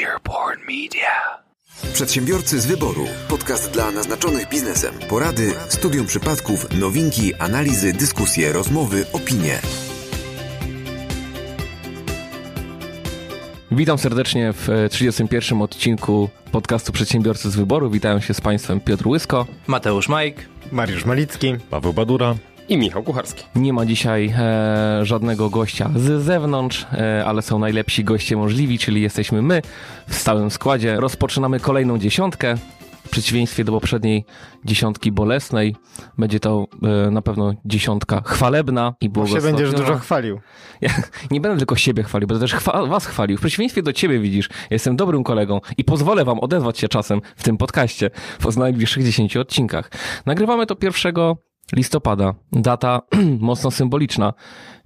Earborn Media. Przedsiębiorcy z wyboru. Podcast dla naznaczonych biznesem. Porady, studium przypadków, nowinki, analizy, dyskusje, rozmowy, opinie. Witam serdecznie w e, 31 odcinku podcastu Przedsiębiorcy z wyboru. Witają się z Państwem Piotr Łysko. Mateusz Majk. Mariusz Malicki. Paweł Badura. I Michał Kucharski. Nie ma dzisiaj e, żadnego gościa z zewnątrz, e, ale są najlepsi goście możliwi, czyli jesteśmy my w stałym składzie. Rozpoczynamy kolejną dziesiątkę. W przeciwieństwie do poprzedniej dziesiątki bolesnej, będzie to e, na pewno dziesiątka chwalebna i Bo się błogosławiona. będziesz dużo chwalił. Ja nie będę tylko siebie chwalił, będę też chwa was chwalił. W przeciwieństwie do ciebie widzisz, jestem dobrym kolegą i pozwolę wam odezwać się czasem w tym podcaście w najbliższych 10 odcinkach. Nagrywamy to 1 listopada. Data mocno symboliczna.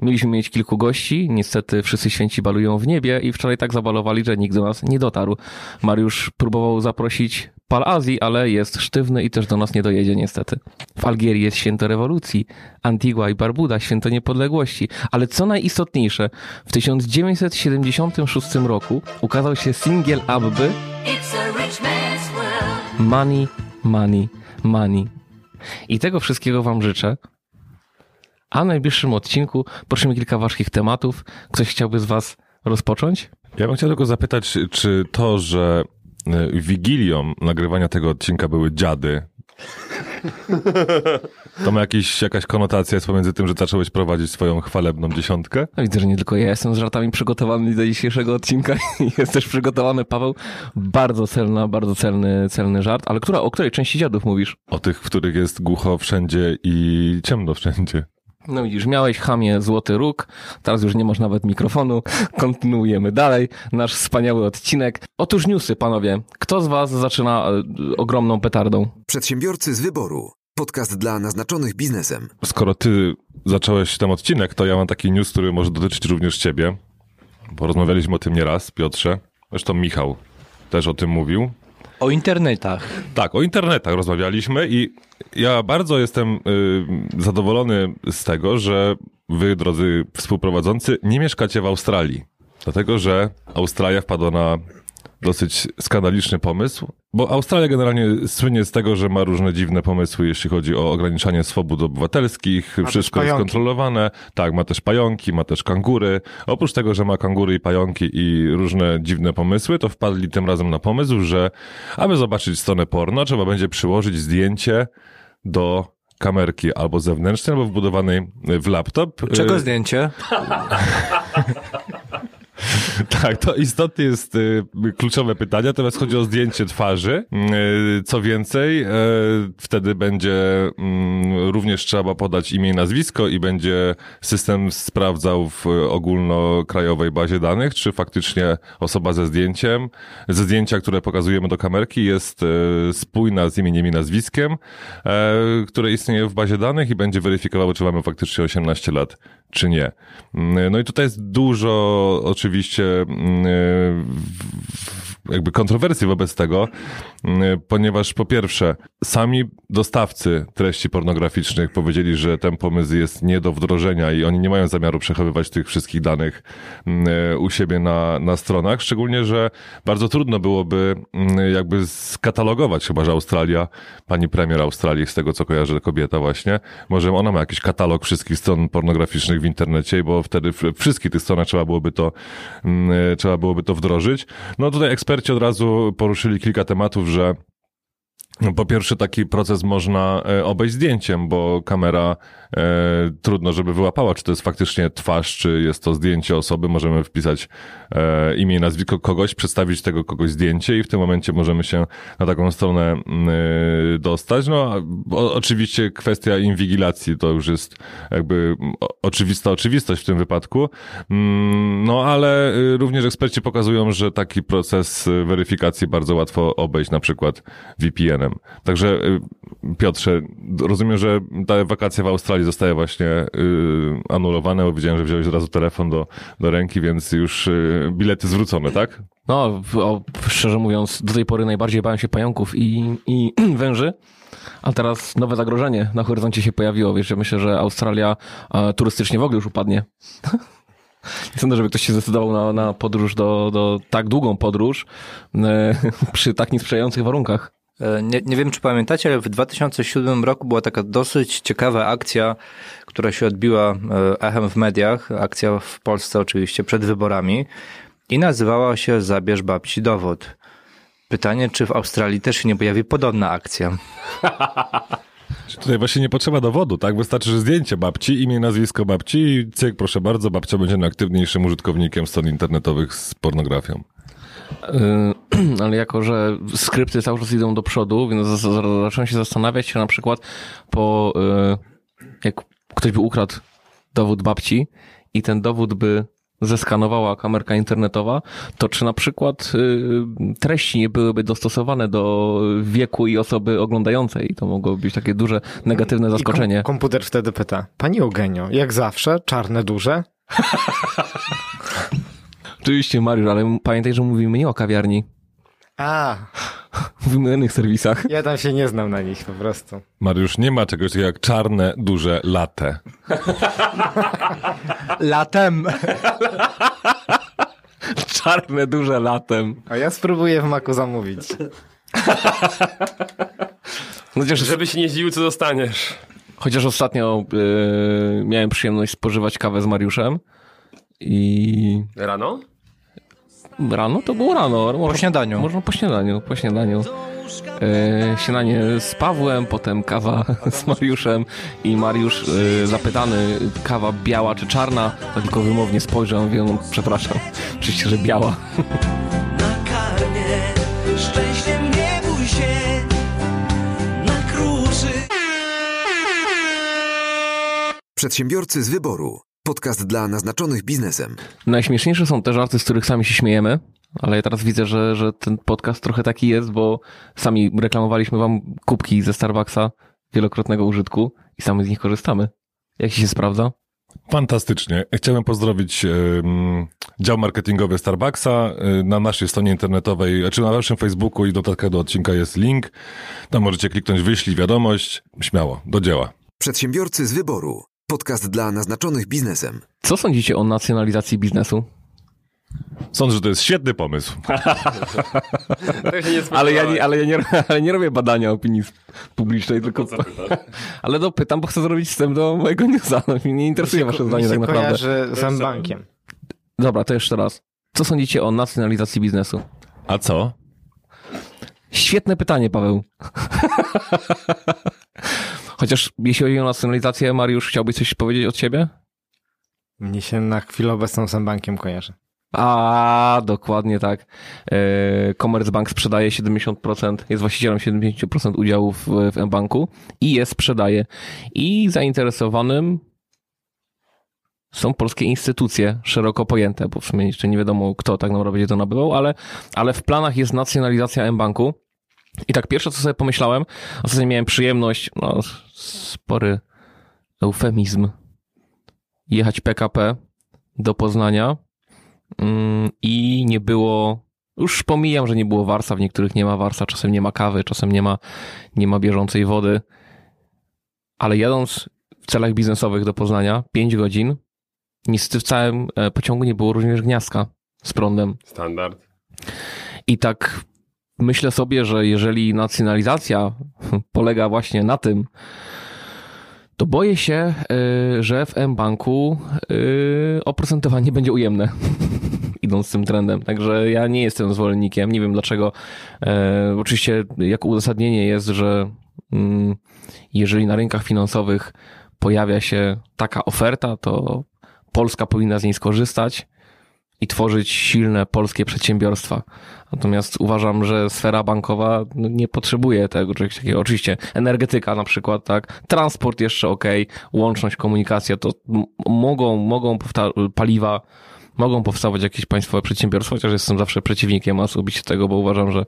Mieliśmy mieć kilku gości, niestety wszyscy święci balują w niebie i wczoraj tak zabalowali, że nikt do nas nie dotarł. Mariusz próbował zaprosić Pal Azji, ale jest sztywny i też do nas nie dojedzie niestety. W Algierii jest święto rewolucji, Antigua i Barbuda święto niepodległości, ale co najistotniejsze, w 1976 roku ukazał się singiel Abby. Money, Money, Money. I tego wszystkiego wam życzę. A w najbliższym odcinku poruszymy kilka ważkich tematów. Ktoś chciałby z was rozpocząć? Ja bym chciał tylko zapytać, czy to, że y, wigilią nagrywania tego odcinka były dziady, to ma jakiś, jakaś konotacja jest pomiędzy tym, że zacząłeś prowadzić swoją chwalebną dziesiątkę? No widzę, że nie tylko ja jestem z żartami przygotowany do dzisiejszego odcinka. Jest też przygotowany Paweł. Bardzo celna, bardzo celny, celny żart. Ale która, o której części dziadów mówisz? O tych, w których jest głucho wszędzie i ciemno wszędzie. No widzisz, miałeś chamie złoty róg, teraz już nie masz nawet mikrofonu. Kontynuujemy dalej nasz wspaniały odcinek. Otóż newsy, panowie. Kto z was zaczyna e, ogromną petardą? Przedsiębiorcy z wyboru. Podcast dla naznaczonych biznesem. Skoro ty zacząłeś ten odcinek, to ja mam taki news, który może dotyczyć również ciebie. Bo rozmawialiśmy o tym nieraz, Piotrze. Zresztą Michał też o tym mówił. O internetach. Tak, o internetach rozmawialiśmy i ja bardzo jestem y, zadowolony z tego, że wy, drodzy współprowadzący, nie mieszkacie w Australii. Dlatego, że Australia wpadła na dosyć skandaliczny pomysł, bo Australia generalnie słynie z tego, że ma różne dziwne pomysły, jeśli chodzi o ograniczanie swobód obywatelskich, też wszystko jest kontrolowane. Tak, ma też pająki, ma też kangury. Oprócz tego, że ma kangury i pająki i różne dziwne pomysły, to wpadli tym razem na pomysł, że aby zobaczyć stronę porno, trzeba będzie przyłożyć zdjęcie do kamerki albo zewnętrznej, albo wbudowanej w laptop. Czego Y, zdjęcie? tak, to istotnie jest y, kluczowe pytanie, natomiast chodzi o zdjęcie twarzy. Y, co więcej, y, wtedy będzie mm, również trzeba podać imię i nazwisko i będzie system sprawdzał w ogólnokrajowej bazie danych, czy faktycznie osoba ze zdjęciem, ze zdjęcia, które pokazujemy do kamerki jest spójna z imieniem i nazwiskiem, które istnieje w bazie danych i będzie weryfikowało, czy mamy faktycznie 18 lat, czy nie. Mm, No i tutaj jest dużo oczywiście mm, jakby kontrowersji wobec tego, mm, ponieważ po pierwsze, sami dostawcy treści pornograficznych powiedzieli, że ten pomysł jest nie do wdrożenia i oni nie mają zamiaru przechowywać tych wszystkich danych mm, u siebie na, na stronach, szczególnie, że bardzo trudno byłoby mm, jakby skatalogować, chyba że Australia, pani premier Australii, z tego co kojarzę, kobieta właśnie, może ona ma jakiś katalog wszystkich stron pornograficznych w internecie, bo wtedy wszystkich tych stronach trzeba byłoby to, mm, trzeba byłoby to wdrożyć. No tutaj eksperci od razu poruszyli kilka tematów, że po pierwsze, taki proces można e, obejść zdjęciem, bo kamera e, trudno, żeby wyłapała, czy to jest faktycznie twarz, czy jest to zdjęcie osoby. Możemy wpisać e, imię i nazwisko kogoś, przedstawić tego kogoś zdjęcie i w tym momencie możemy się na taką stronę e, dostać. No, o, oczywiście kwestia inwigilacji to już jest jakby oczywista oczywistość w tym wypadku. Mm, No, ale y, również eksperci pokazują, że taki proces y, weryfikacji bardzo łatwo obejść, na przykład VPN-em. Także y, Piotrze, rozumiem, że ta wakacja w Australii zostaje właśnie y, anulowane, bo widziałem, że wziąłeś od razu telefon do, do ręki, więc już y, bilety zwrócone, tak? No, o, szczerze mówiąc, do tej pory najbardziej bałem się pająków i, i węży. A teraz nowe zagrożenie na horyzoncie się pojawiło. Wiesz, ja myślę, że Australia e, turystycznie w ogóle już upadnie. Nie sądzę, żeby ktoś się zdecydował na, na podróż do, do tak długą podróż e, przy tak niesprzyjających warunkach. E, Nie, nie wiem, czy pamiętacie, ale w 2007 roku była taka dosyć ciekawa akcja, która się odbiła e, echem w mediach. Akcja w Polsce oczywiście przed wyborami i nazywała się Zabierz babci dowód. Pytanie, czy w Australii też się nie pojawi podobna akcja? Tutaj właśnie nie potrzeba dowodu, tak? Wystarczy, że zdjęcie babci, imię, nazwisko babci i cyk, proszę bardzo, babcia będzie najaktywniejszym użytkownikiem stron internetowych z pornografią. Yy, ale jako, że skrypty cały czas idą do przodu, więc zacząłem się zastanawiać, czy na przykład po, yy, jak ktoś by ukradł dowód babci i ten dowód by zeskanowała kamerka internetowa, to czy na przykład yy, treści nie byłyby dostosowane do wieku i osoby oglądającej? To mogło być takie duże negatywne zaskoczenie. kom- komputer wtedy pyta, pani Eugenio, jak zawsze, czarne duże? Oczywiście, Mariusz, ale pamiętaj, że mówimy nie o kawiarni. A, Mówimy o innych serwisach. ja tam się nie znam na nich po prostu. Mariusz, nie ma czegoś takiego jak czarne, duże latte. Latem! Czarne, duże latem. A ja spróbuję w maku zamówić. No Chociaż, Żeby się nie zdziwił, co dostaniesz. chociaż ostatnio yy, miałem przyjemność spożywać kawę z Mariuszem i Rano? Rano to było rano. Po śniadaniu. Można po śniadaniu, po śniadaniu. Yy, śniadanie z Pawłem, potem kawa z Mariuszem i Mariusz yy, zapytany, kawa biała czy czarna, to tylko wymownie spojrzał, mówię, no, przepraszam, oczywiście, że biała. nakarmię Szczęściem nie bój się Na kruszy Przedsiębiorcy z wyboru. Podcast dla naznaczonych biznesem. Najśmieszniejsze są te żarty, z których sami się śmiejemy, ale ja teraz widzę, że, że ten podcast trochę taki jest, bo sami reklamowaliśmy wam kubki ze Starbucksa wielokrotnego użytku i sami z nich korzystamy. Jak się sprawdza? Fantastycznie. Chciałem pozdrowić dział marketingowy Starbucksa. Y, Na naszej stronie internetowej, czy na naszym Facebooku i dodatkach do odcinka jest link. Tam możecie kliknąć wyślij wiadomość. Śmiało, do dzieła. Przedsiębiorcy z wyboru. Podcast dla naznaczonych biznesem. Co sądzicie o nacjonalizacji biznesu? Sądzę, że to jest świetny pomysł. Się nie Ale ja, nie, ale, ja nie, ale nie robię badania opinii publicznej, tylko... Ale no pytam, bo chcę zrobić wstęp do mojego newsa. No, mnie nie interesuje wasze zdanie tak naprawdę. z M-Bankiem. Dobra, to jeszcze raz. Co sądzicie o nacjonalizacji biznesu? A co? Świetne pytanie, Paweł. Chociaż jeśli chodzi o nacjonalizację, Mariusz, chciałbyś coś powiedzieć od siebie? Mnie się na chwilę obecną z M-Bankiem kojarzy. A, dokładnie tak. E, Commerzbank sprzedaje 70%, jest właścicielem 70% udziałów w, w M-Banku i je sprzedaje. I zainteresowanym są polskie instytucje szeroko pojęte, bo w sumie jeszcze nie wiadomo, kto tak naprawdę będzie to nabywał, ale, ale w planach jest nacjonalizacja M-Banku. I tak pierwsze, co sobie pomyślałem, ostatnio miałem przyjemność, no spory eufemizm, jechać PKP do Poznania mm, i nie było, już pomijam, że nie było warsa, w niektórych nie ma warsa, czasem nie ma kawy, czasem nie ma, nie ma bieżącej wody, ale jadąc w celach biznesowych do Poznania 5 godzin, niestety w całym e, pociągu nie było również gniazdka z prądem. Standard. I tak myślę sobie, że jeżeli nacjonalizacja polega właśnie na tym, to boję się, y, że w M-Banku y, oprocentowanie będzie ujemne, idąc tym trendem. Także ja nie jestem zwolennikiem, nie wiem dlaczego. E, Oczywiście jako uzasadnienie jest, że mm, jeżeli na rynkach finansowych pojawia się taka oferta, to Polska powinna z niej skorzystać i tworzyć silne polskie przedsiębiorstwa. Natomiast uważam, że sfera bankowa no, nie potrzebuje tego czegoś takiego. Oczywiście energetyka na przykład, tak, transport jeszcze ok, łączność, komunikacja, to mogą, mogą paliwa, mogą powstawać jakieś państwowe przedsiębiorstwa, chociaż jestem zawsze przeciwnikiem osobiście tego, bo uważam, że,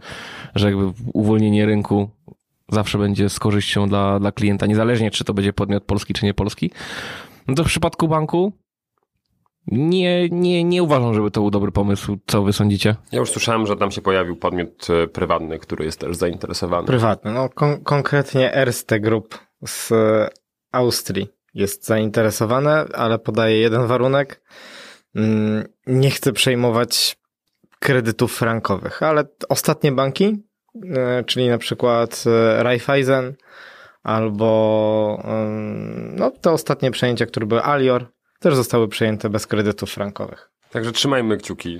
że jakby uwolnienie rynku zawsze będzie z korzyścią dla, dla klienta, niezależnie czy to będzie podmiot polski, czy nie polski. No to w przypadku banku nie, nie, nie uważam, żeby to był dobry pomysł. Co wy sądzicie? Ja już słyszałem, że tam się pojawił podmiot e, prywatny, który jest też zainteresowany. Prywatny, no kon- konkretnie Erste Group z e, Austrii jest zainteresowane, ale podaje jeden warunek. mm, nie chce przejmować kredytów frankowych, ale ostatnie banki, e, czyli na przykład Raiffeisen albo no, te ostatnie przejęcia, które były Alior, też zostały przejęte bez kredytów frankowych. Także trzymajmy kciuki.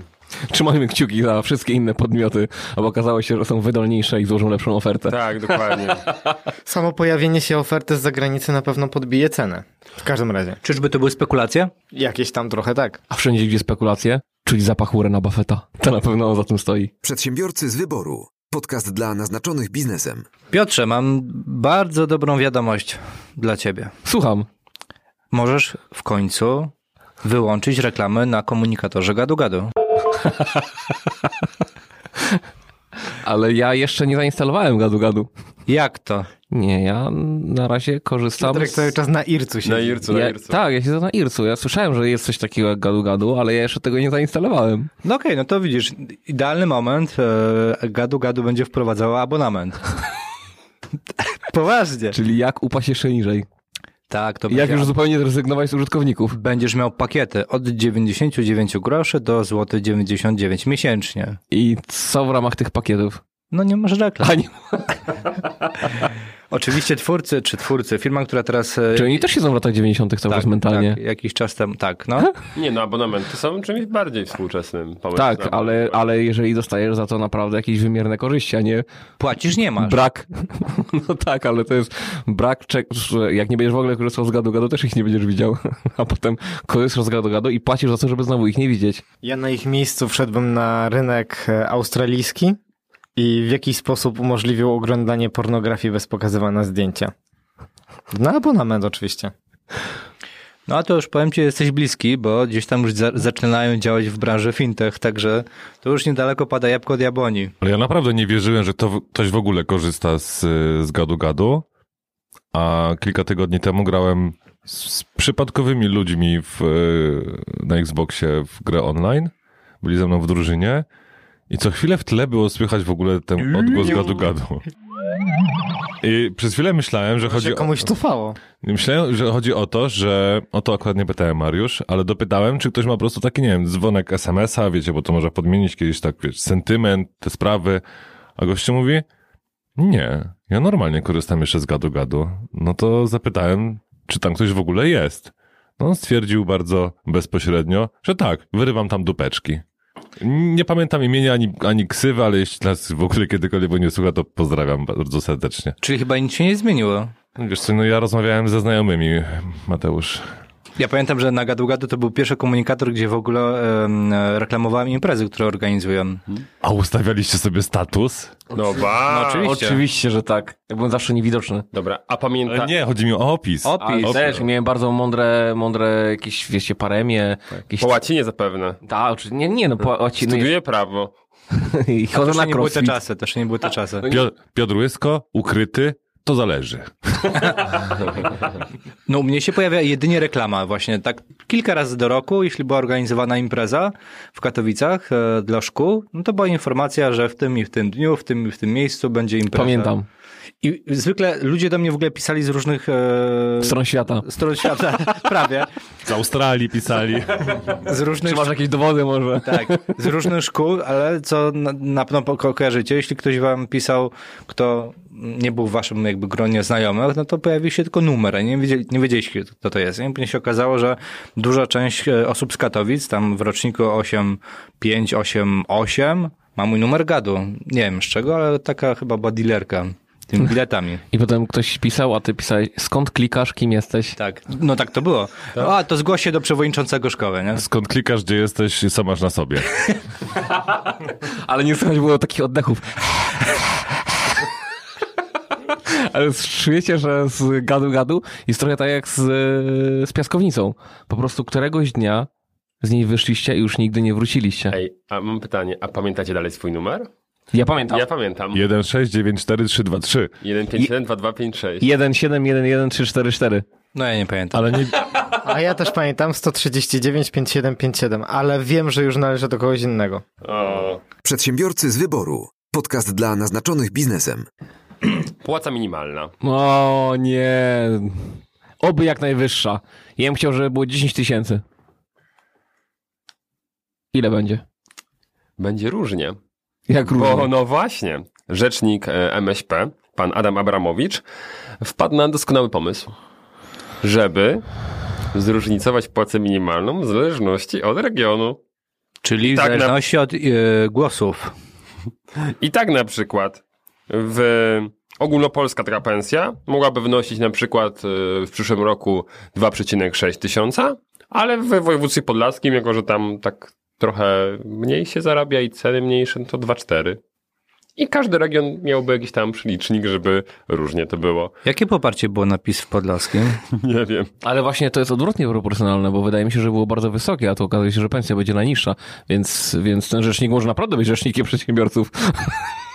Trzymajmy kciuki za wszystkie inne podmioty, bo okazało się, że są wydolniejsze i złożą lepszą ofertę. Tak, dokładnie. Samo pojawienie się oferty z zagranicy na pewno podbije cenę. W każdym razie. Czyżby to były spekulacje? Jakieś tam trochę tak. A wszędzie, gdzie spekulacje, czyli zapach Warrena Buffetta. To na pewno on za tym stoi. Przedsiębiorcy z wyboru. Podcast dla naznaczonych biznesem. Piotrze, mam bardzo dobrą wiadomość dla ciebie. Słucham. Możesz w końcu wyłączyć reklamy na komunikatorze gadu-gadu. Ale ja jeszcze nie zainstalowałem gadu-gadu. Jak to? Nie, ja na razie korzystam Piotrek z... cały czas na Ircu siedzi. Na Ircu, na Ja, Ircu. tak, ja siedzę na Ircu. Ja słyszałem, że jest coś takiego jak gadu-gadu, ale ja jeszcze tego nie zainstalowałem. No okej, no to widzisz, idealny moment, e, gadu-gadu będzie wprowadzała abonament. Poważnie. Czyli jak upaść jeszcze niżej. Tak, to Jak będzie... już zupełnie zrezygnować z użytkowników. Będziesz miał pakiety od 99 groszy do złoty 99 miesięcznie. I co w ramach tych pakietów? No nie masz reklam. A nie, Oczywiście twórcy, czy twórcy, firma, która teraz... e, czy oni też siedzą w latach 90. cały tak, czas mentalnie? Tak, jakiś czas temu, tak, no. Nie no, abonamenty są czymś bardziej współczesnym pomysłem. Tak, ale, ale jeżeli dostajesz za to naprawdę jakieś wymierne korzyści, a nie Płacisz, nie masz. brak. No tak, ale to jest brak, czek- że jak nie będziesz w ogóle korzystał z gadu-gadu, też ich nie będziesz widział. A potem korzystasz z gadu-gadu i płacisz za to, żeby znowu ich nie widzieć. Ja na ich miejscu wszedłbym na rynek e, australijski i w jakiś sposób umożliwił oglądanie pornografii bez pokazywania zdjęcia. Na abonament oczywiście. No a to już powiem ci, jesteś bliski, bo gdzieś tam już za, zaczynają działać w branży fintech, także to już niedaleko pada jabłko od jabłoni. Ale ja naprawdę nie wierzyłem, że to, ktoś w ogóle korzysta z, z gadu-gadu, a kilka tygodni temu grałem z, z przypadkowymi ludźmi w, na Xboxie w grę online. Byli ze mną w drużynie i co chwilę w tle było słychać w ogóle ten odgłos gadu-gadu. I przez chwilę myślałem, że chodzi o... komuś tufało. Myślałem, że chodzi o to, że o to akurat nie pytałem Mariusz, ale dopytałem, czy ktoś ma po prostu taki, nie wiem, dzwonek SMS-a, wiecie, bo to może podmienić kiedyś tak, wiesz, sentyment, te sprawy. A gościu mówi, nie, ja normalnie korzystam jeszcze z gadu-gadu. No to zapytałem, czy tam ktoś w ogóle jest. No on stwierdził bardzo bezpośrednio, że tak, wyrywam tam dupeczki. Nie pamiętam imienia ani, ani ksywy, ale jeśli nas w ogóle kiedykolwiek nie słucha, to pozdrawiam bardzo serdecznie. Czyli chyba nic się nie zmieniło. Wiesz co, no ja rozmawiałem ze znajomymi, Mateusz. Ja pamiętam, że na Gadu Gadu to był pierwszy komunikator, gdzie w ogóle em, reklamowałem imprezy, które organizują. A ustawialiście sobie status? No ba. No oczywiście. Oczywiście, że tak. Ja byłem zawsze niewidoczny. Dobra, a pamięta... Ale nie, chodzi mi o opis. Opis. Ale też miałem bardzo mądre, mądre jakieś, wiecie, paremie. Jakieś... Po łacinie zapewne. Tak, oczy- nie, nie, no po łacinie. Studiuję prawo. I To chodzę na nie były te crossfit. czasy, to nie były te czasy. Pio- Piotr Łysko, ukryty, to zależy. No u mnie się pojawia jedynie reklama właśnie, tak kilka razy do roku, jeśli była organizowana impreza w Katowicach e, dla szkół, no to była informacja, że w tym i w tym dniu, w tym i w tym miejscu będzie impreza. Pamiętam. I zwykle ludzie do mnie w ogóle pisali z różnych e, Stron świata. stron świata, prawie, Z Australii pisali. z różnych Czy masz jakieś dowody może? Tak, z różnych szkół, ale co na, na pewno ko- kojarzycie, jeśli ktoś wam pisał, kto nie był w waszym jakby gronie znajomych, no to pojawił się tylko numer, a nie, wiedzieli, nie wiedzieliście, kto to jest. I później się okazało, że duża część e, osób z Katowic, tam w roczniku 8588, ma mój numer gadu. Nie wiem z czego, ale taka chyba była dealerka tymi biletami. I potem ktoś pisał, a ty pisałeś, skąd klikasz, kim jesteś? Tak, no tak to było. A, to zgłoś się do przewodniczącego szkoły, nie? Skąd klikasz, gdzie jesteś, co masz na sobie. Ale nie słychać było takich oddechów. Ale czujecie, że z gadu gadu jest trochę tak jak z, z piaskownicą. Po prostu któregoś dnia z niej wyszliście i już nigdy nie wróciliście. Ej, a mam pytanie, a pamiętacie dalej swój numer? Ja pamiętam. Ja pamiętam. 1, 6, 9, 4, 3, 2, 3. 157 2256. 1711344. No ja nie pamiętam. Ale nie, A ja też pamiętam 139 5757, ale wiem, że już należy do kogoś innego. O, Przedsiębiorcy z wyboru. Podcast dla naznaczonych biznesem. płaca minimalna. O nie. Oby jak najwyższa. Ja bym chciał, żeby było 10 tysięcy. Ile będzie? Będzie różnie. Jak różnie? Bo no właśnie, rzecznik e, MŚP, pan Adam Abramowicz, wpadł na doskonały pomysł, żeby zróżnicować płacę minimalną w zależności od regionu. Czyli w Tak, na- zależności od e, głosów. I tak na przykład w ogólnopolska taka pensja mogłaby wynosić na przykład e, w przyszłym roku 2,6 tysiąca, ale w województwie podlaskim, jako że tam tak trochę mniej się zarabia i ceny mniejsze, to 2,4. I każdy region miałby jakiś tam przelicznik, żeby różnie to było. Jakie poparcie było na PiS w Podlaskim? Nie wiem. Ale właśnie to jest odwrotnie proporcjonalne, bo wydaje mi się, że było bardzo wysokie, a to okazuje się, że pensja będzie najniższa, więc, więc ten rzecznik może naprawdę być rzecznikiem przedsiębiorców.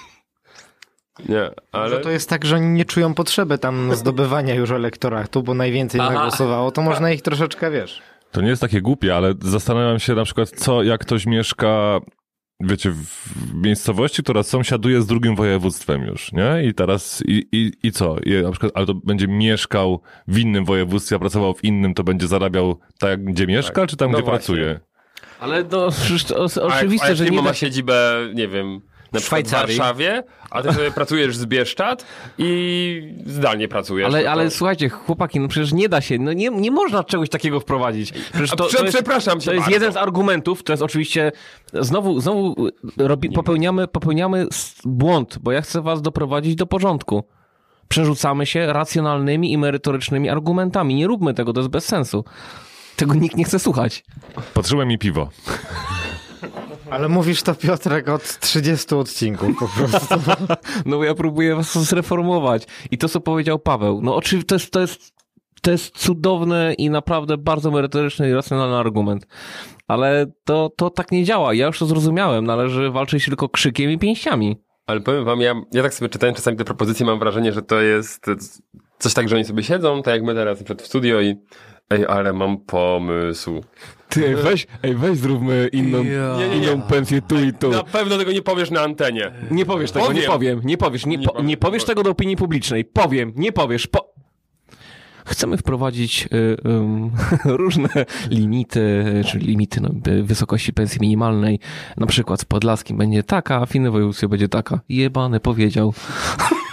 Nie, ale... Że to jest tak, że oni nie czują potrzeby tam zdobywania już elektoratu, bo najwięcej Aha. zagłosowało, to można ich troszeczkę, wiesz. To nie jest takie głupie, ale zastanawiam się na przykład, co jak ktoś mieszka, wiecie, w miejscowości, która sąsiaduje z drugim województwem już, nie? I teraz, i, i, i co? I na przykład, ale to będzie mieszkał w innym województwie, a pracował w innym, to będzie zarabiał tak, gdzie mieszka, czy tam, No gdzie właśnie. pracuje? Ale to przecież to o- A jak- oczywiste, a jak że nie ma da... siedzibę, nie wiem, na przykład w. Warszawie, a ty sobie pracujesz z Bieszczad i zdalnie pracujesz. no Ale, to- ale słuchajcie, chłopaki, no przecież nie da się, no nie, nie można czegoś takiego wprowadzić. Przecież A to, prze- to jest, przepraszam cię To jest bardzo. jeden z argumentów, to jest oczywiście, znowu, znowu robi, popełniamy, popełniamy błąd, bo ja chcę was doprowadzić do porządku. Przerzucamy się racjonalnymi i merytorycznymi argumentami. Nie róbmy tego, to jest bez sensu. Tego nikt nie chce słuchać. Patrzyłem mi piwo. Ale mówisz to Piotrek od 30 odcinków po prostu. No bo ja próbuję was zreformować. I to, co powiedział Paweł, no oczywiście to jest, to jest, to jest cudowny i naprawdę bardzo merytoryczny i racjonalny argument. Ale to, to tak nie działa. Ja już to zrozumiałem. Należy walczyć tylko krzykiem i pięściami. Ale powiem wam, ja, ja tak sobie czytając czasami te propozycje, mam wrażenie, że to jest coś tak, że oni sobie siedzą, tak jak my teraz przed w studio i ej, ale mam pomysł. Ty, ej, weź, ej, weź zróbmy inną, Ja. Inną pensję tu i tu. Na pewno tego nie powiesz na antenie. Nie powiesz tego, nie Powiem. powiem, nie powiesz, nie, Nie po, powiem, nie powiesz tego do opinii publicznej. Powiem, nie powiesz, po... Chcemy wprowadzić y, ym, różne limity, y, czyli limity no, y, wysokości pensji minimalnej. Na przykład w Podlaskim będzie taka, a w innym województwie będzie taka. Jebany powiedział.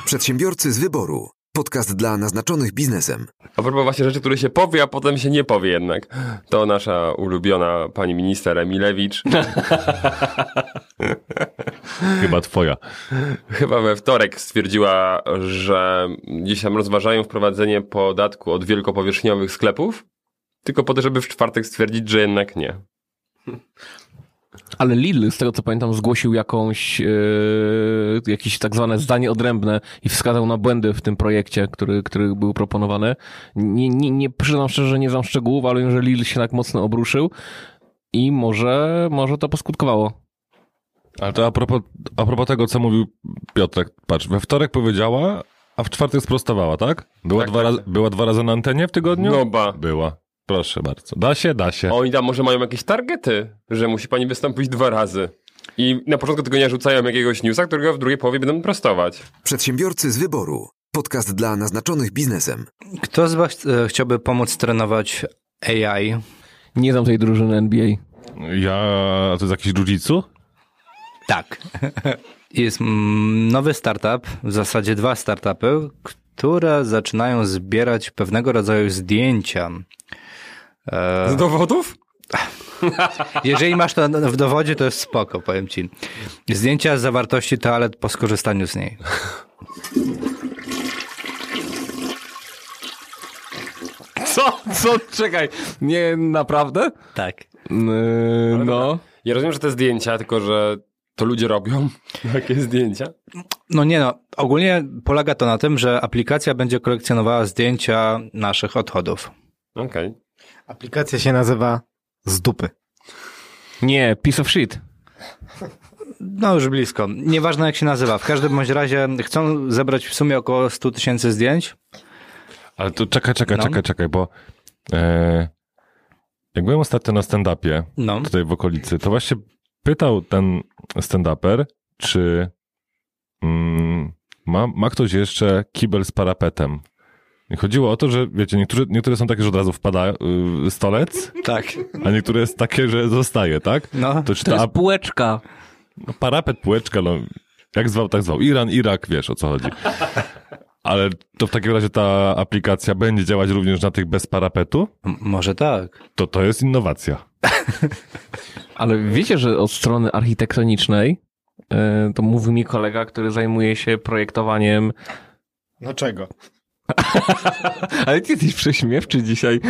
Przedsiębiorcy z wyboru. Podcast dla naznaczonych biznesem. A propos właśnie rzeczy, które się powie, a potem się nie powie jednak. To nasza ulubiona pani minister Emilewicz Chyba twoja. chyba we wtorek stwierdziła, że gdzieś tam rozważają wprowadzenie podatku od wielkopowierzchniowych sklepów, tylko po to, żeby w czwartek stwierdzić, że jednak nie. Ale Lidl, z tego co pamiętam, zgłosił jakąś, yy, jakieś tak zwane zdanie odrębne i wskazał na błędy w tym projekcie, który, który był proponowany. Nie, nie, nie przyznam szczerze, że nie znam szczegółów, ale wiem, że Lidl się tak mocno obruszył i może, może to poskutkowało. Ale to a propos, a propos tego, co mówił Piotrek, patrz, we wtorek powiedziała, a w czwartek sprostowała, tak? Była, Tak, dwa, tak, raz, była dwa razy na antenie w tygodniu? No ba. Była. Proszę bardzo. Da się, da się. Oni tam może mają jakieś targety, że musi pani wystąpić dwa razy. I na początku tygodnia rzucają jakiegoś newsa, którego w drugiej połowie będą prostować. Przedsiębiorcy z wyboru. Podcast dla naznaczonych biznesem. Kto z was e, chciałby pomóc trenować AI? Nie znam tej drużyny NBA. Ja, a to jest jakiś jiu Tak. Jest mm, nowy startup, w zasadzie dwa startupy, które zaczynają zbierać pewnego rodzaju zdjęcia. E, Z dowodów? jeżeli masz to w dowodzie, to jest spoko, powiem ci. Zdjęcia z zawartości toalet po skorzystaniu z niej. Co? Co? Czekaj. Nie, naprawdę? Tak. Yy, no. Ja rozumiem, że te zdjęcia, tylko że to ludzie robią takie zdjęcia. No nie no, ogólnie polega to na tym, że aplikacja będzie kolekcjonowała zdjęcia naszych odchodów. Okej. Aplikacja się nazywa z dupy. Nie, piece of shit. No już blisko. Nieważne jak się nazywa. W każdym bądź razie chcą zebrać w sumie około 100 tysięcy zdjęć. Ale to czekaj, czekaj, No. czekaj, czekaj, bo e, jak byłem ostatnio na stand-upie No. tutaj w okolicy, to właśnie pytał ten stand-uper, czy mm, ma, ma ktoś jeszcze kibel z parapetem. Chodziło o to, że wiecie, niektóre, niektóre są takie, że od razu wpada y, stolec, Tak. a niektóre jest takie, że zostaje, tak? No, to czy To ta jest półeczka. no, parapet, półeczka, no jak zwał, tak zwał. Iran, Irak, wiesz o co chodzi. Ale to w takim razie ta aplikacja będzie działać również na tych bez parapetu? M- może tak. To to jest innowacja. Ale wiecie, że od strony architektonicznej, e, to mówi mi kolega, który zajmuje się projektowaniem. No czego? Ale ty jesteś prześmiewczy dzisiaj.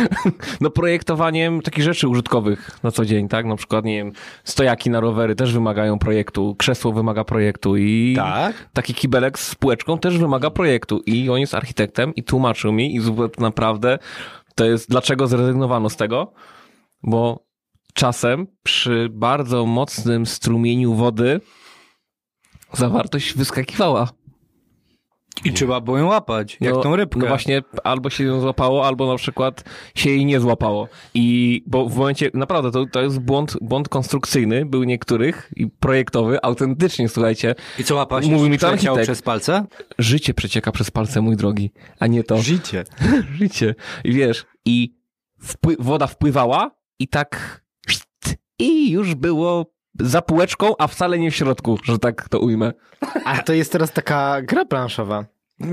No projektowaniem takich rzeczy użytkowych na co dzień, tak? Na przykład, nie wiem, stojaki na rowery też wymagają projektu, krzesło wymaga projektu i Tak? taki kibelek z półeczką też wymaga projektu. I on jest architektem i tłumaczył mi i naprawdę to jest dlaczego zrezygnowano z tego, bo czasem przy bardzo mocnym strumieniu wody zawartość wyskakiwała. I trzeba było ją łapać, jak no, tą rybkę. No właśnie, albo się ją złapało, albo na przykład się jej nie złapało. I bo w momencie, naprawdę, to, to jest błąd, błąd konstrukcyjny, był niektórych i projektowy, autentycznie, słuchajcie, I co łapać? Mówi mi to architekt. przez palce? życie przecieka przez palce, mój drogi, a nie to. Życie. życie. I wiesz, i wpły- woda wpływała i tak i już było za półeczką, a wcale nie w środku, że tak to ujmę. A to jest teraz taka gra planszowa.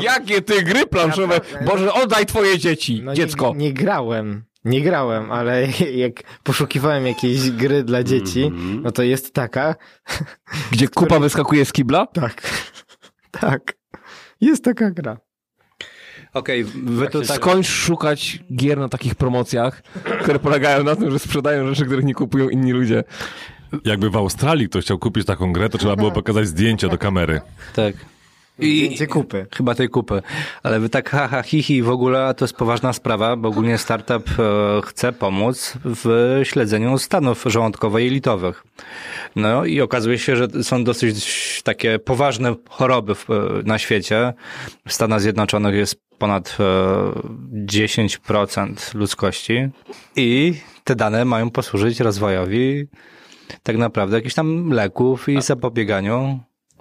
Jakie ty gry planszowe? Boże, oddaj twoje dzieci, No dziecko. Nie, nie grałem. Nie grałem, ale jak poszukiwałem jakiejś gry dla dzieci, Mhm. no to jest taka. Gdzie kupa wyskakuje z kibla? Tak. Tak. Jest taka gra. Okej, wy tu tak... Skończ szukać gier na takich promocjach, które polegają na tym, że sprzedają rzeczy, których nie kupują inni ludzie. Jakby w Australii ktoś chciał kupić taką grę, to trzeba było pokazać zdjęcia do kamery. Tak. Zdjęcie kupy. Chyba tej kupy. Ale wy tak haha, hihi w ogóle, a to jest poważna sprawa, bo ogólnie startup e, chce pomóc w śledzeniu stanów żołądkowo-jelitowych. No i okazuje się, że są dosyć takie poważne choroby w, e, na świecie. W Stanach Zjednoczonych jest ponad e, 10% ludzkości i te dane mają posłużyć rozwojowi tak naprawdę jakichś tam leków i zapobieganiu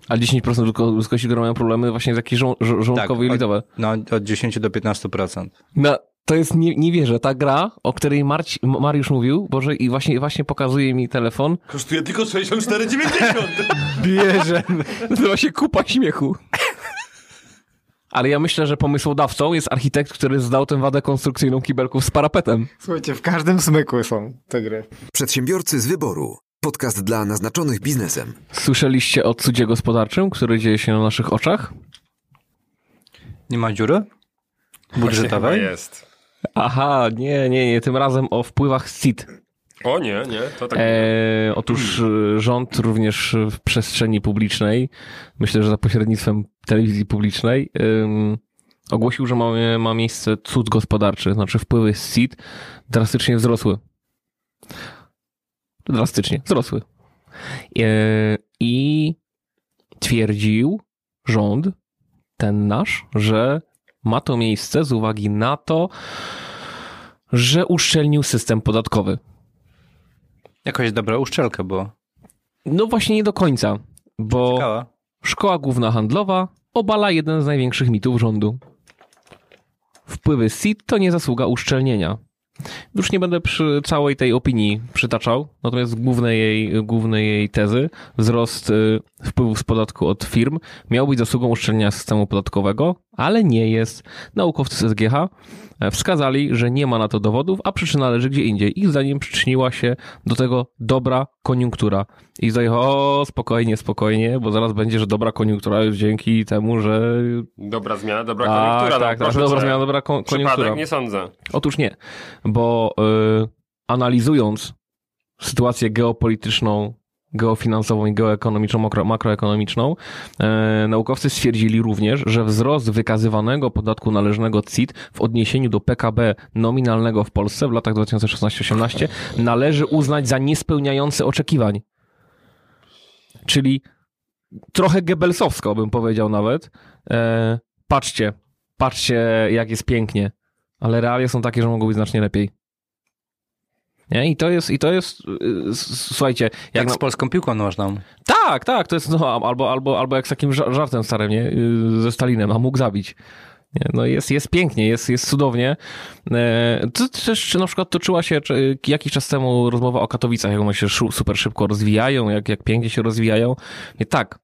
A 10% ludzko- ludzkości, które mają problemy właśnie z jakieś żo- żo- żołądkowe i litowe. No, od 10 do 15%. No, to jest, nie, nie wierzę, ta gra, o której Marci, Mariusz mówił, Boże, i właśnie, właśnie pokazuje mi telefon, Kosztuje tylko 64,90. bierze. To właśnie kupa śmiechu. Ale ja myślę, że pomysłodawcą jest architekt, który zdał tę wadę konstrukcyjną kibelków z parapetem. Słuchajcie, w każdym smyku są te gry. Przedsiębiorcy z wyboru. Podcast dla naznaczonych biznesem. Słyszeliście o cudzie gospodarczym, który dzieje się na naszych oczach? Nie ma dziury? Budżetowej? jest. Aha, nie, nie, nie, tym razem o wpływach z CIT. O nie, nie, to tak. E, otóż e, rząd również w przestrzeni publicznej, myślę, że za pośrednictwem telewizji publicznej, ym, ogłosił, że ma, ma miejsce cud gospodarczy, znaczy wpływy z CIT drastycznie wzrosły. Drastycznie wzrosły. E, I twierdził rząd, ten nasz, że ma to miejsce z uwagi na to, że uszczelnił system podatkowy. Jakaś dobra uszczelka była. No właśnie nie do końca, bo Ciekawa. Szkoła Główna Handlowa obala jeden z największych mitów rządu. Wpływy SIT to nie zasługa uszczelnienia. Już nie będę przy całej tej opinii przytaczał, natomiast głównej jej, głównej jej tezy, wzrost y, wpływów z podatku od firm miał być zasługą uszczelnienia systemu podatkowego, ale nie jest. Naukowcy z SGH e, wskazali, że nie ma na to dowodów, a przyczyna leży gdzie indziej. Ich zdaniem przyczyniła się do tego dobra koniunktura. I tutaj, o, spokojnie, spokojnie, bo zaraz będzie, że dobra koniunktura już dzięki temu, że... Dobra zmiana, dobra Tak, koniunktura. tak, no, tak, proszę dobra zmiana, dobra ko- koniunktura. Przypadek nie sądzę. Otóż nie, bo y, analizując sytuację geopolityczną, geofinansową i geoekonomiczną, makro, makroekonomiczną, e, naukowcy stwierdzili również, że wzrost wykazywanego podatku należnego CIT w odniesieniu do PKB nominalnego w Polsce w latach 2016-18 należy uznać za niespełniający oczekiwań. Czyli trochę Goebbelsowsko bym powiedział nawet. E, patrzcie, patrzcie jak jest pięknie ale realia są takie, że mogą być znacznie lepiej. Nie? I to jest, i to jest, s- słuchajcie, jak, Jak z polską piłką nożną. tak, tak, to jest, no, albo, albo, albo jak z takim ża- żartem starym, nie, Yy, ze Stalinem, a mógł zabić. Nie, no jest, jest pięknie, jest, jest cudownie. E, To też czy na przykład toczyła się czy, jakiś czas temu rozmowa o Katowicach, jak one się super szybko rozwijają, jak, jak pięknie się rozwijają. Nie tak,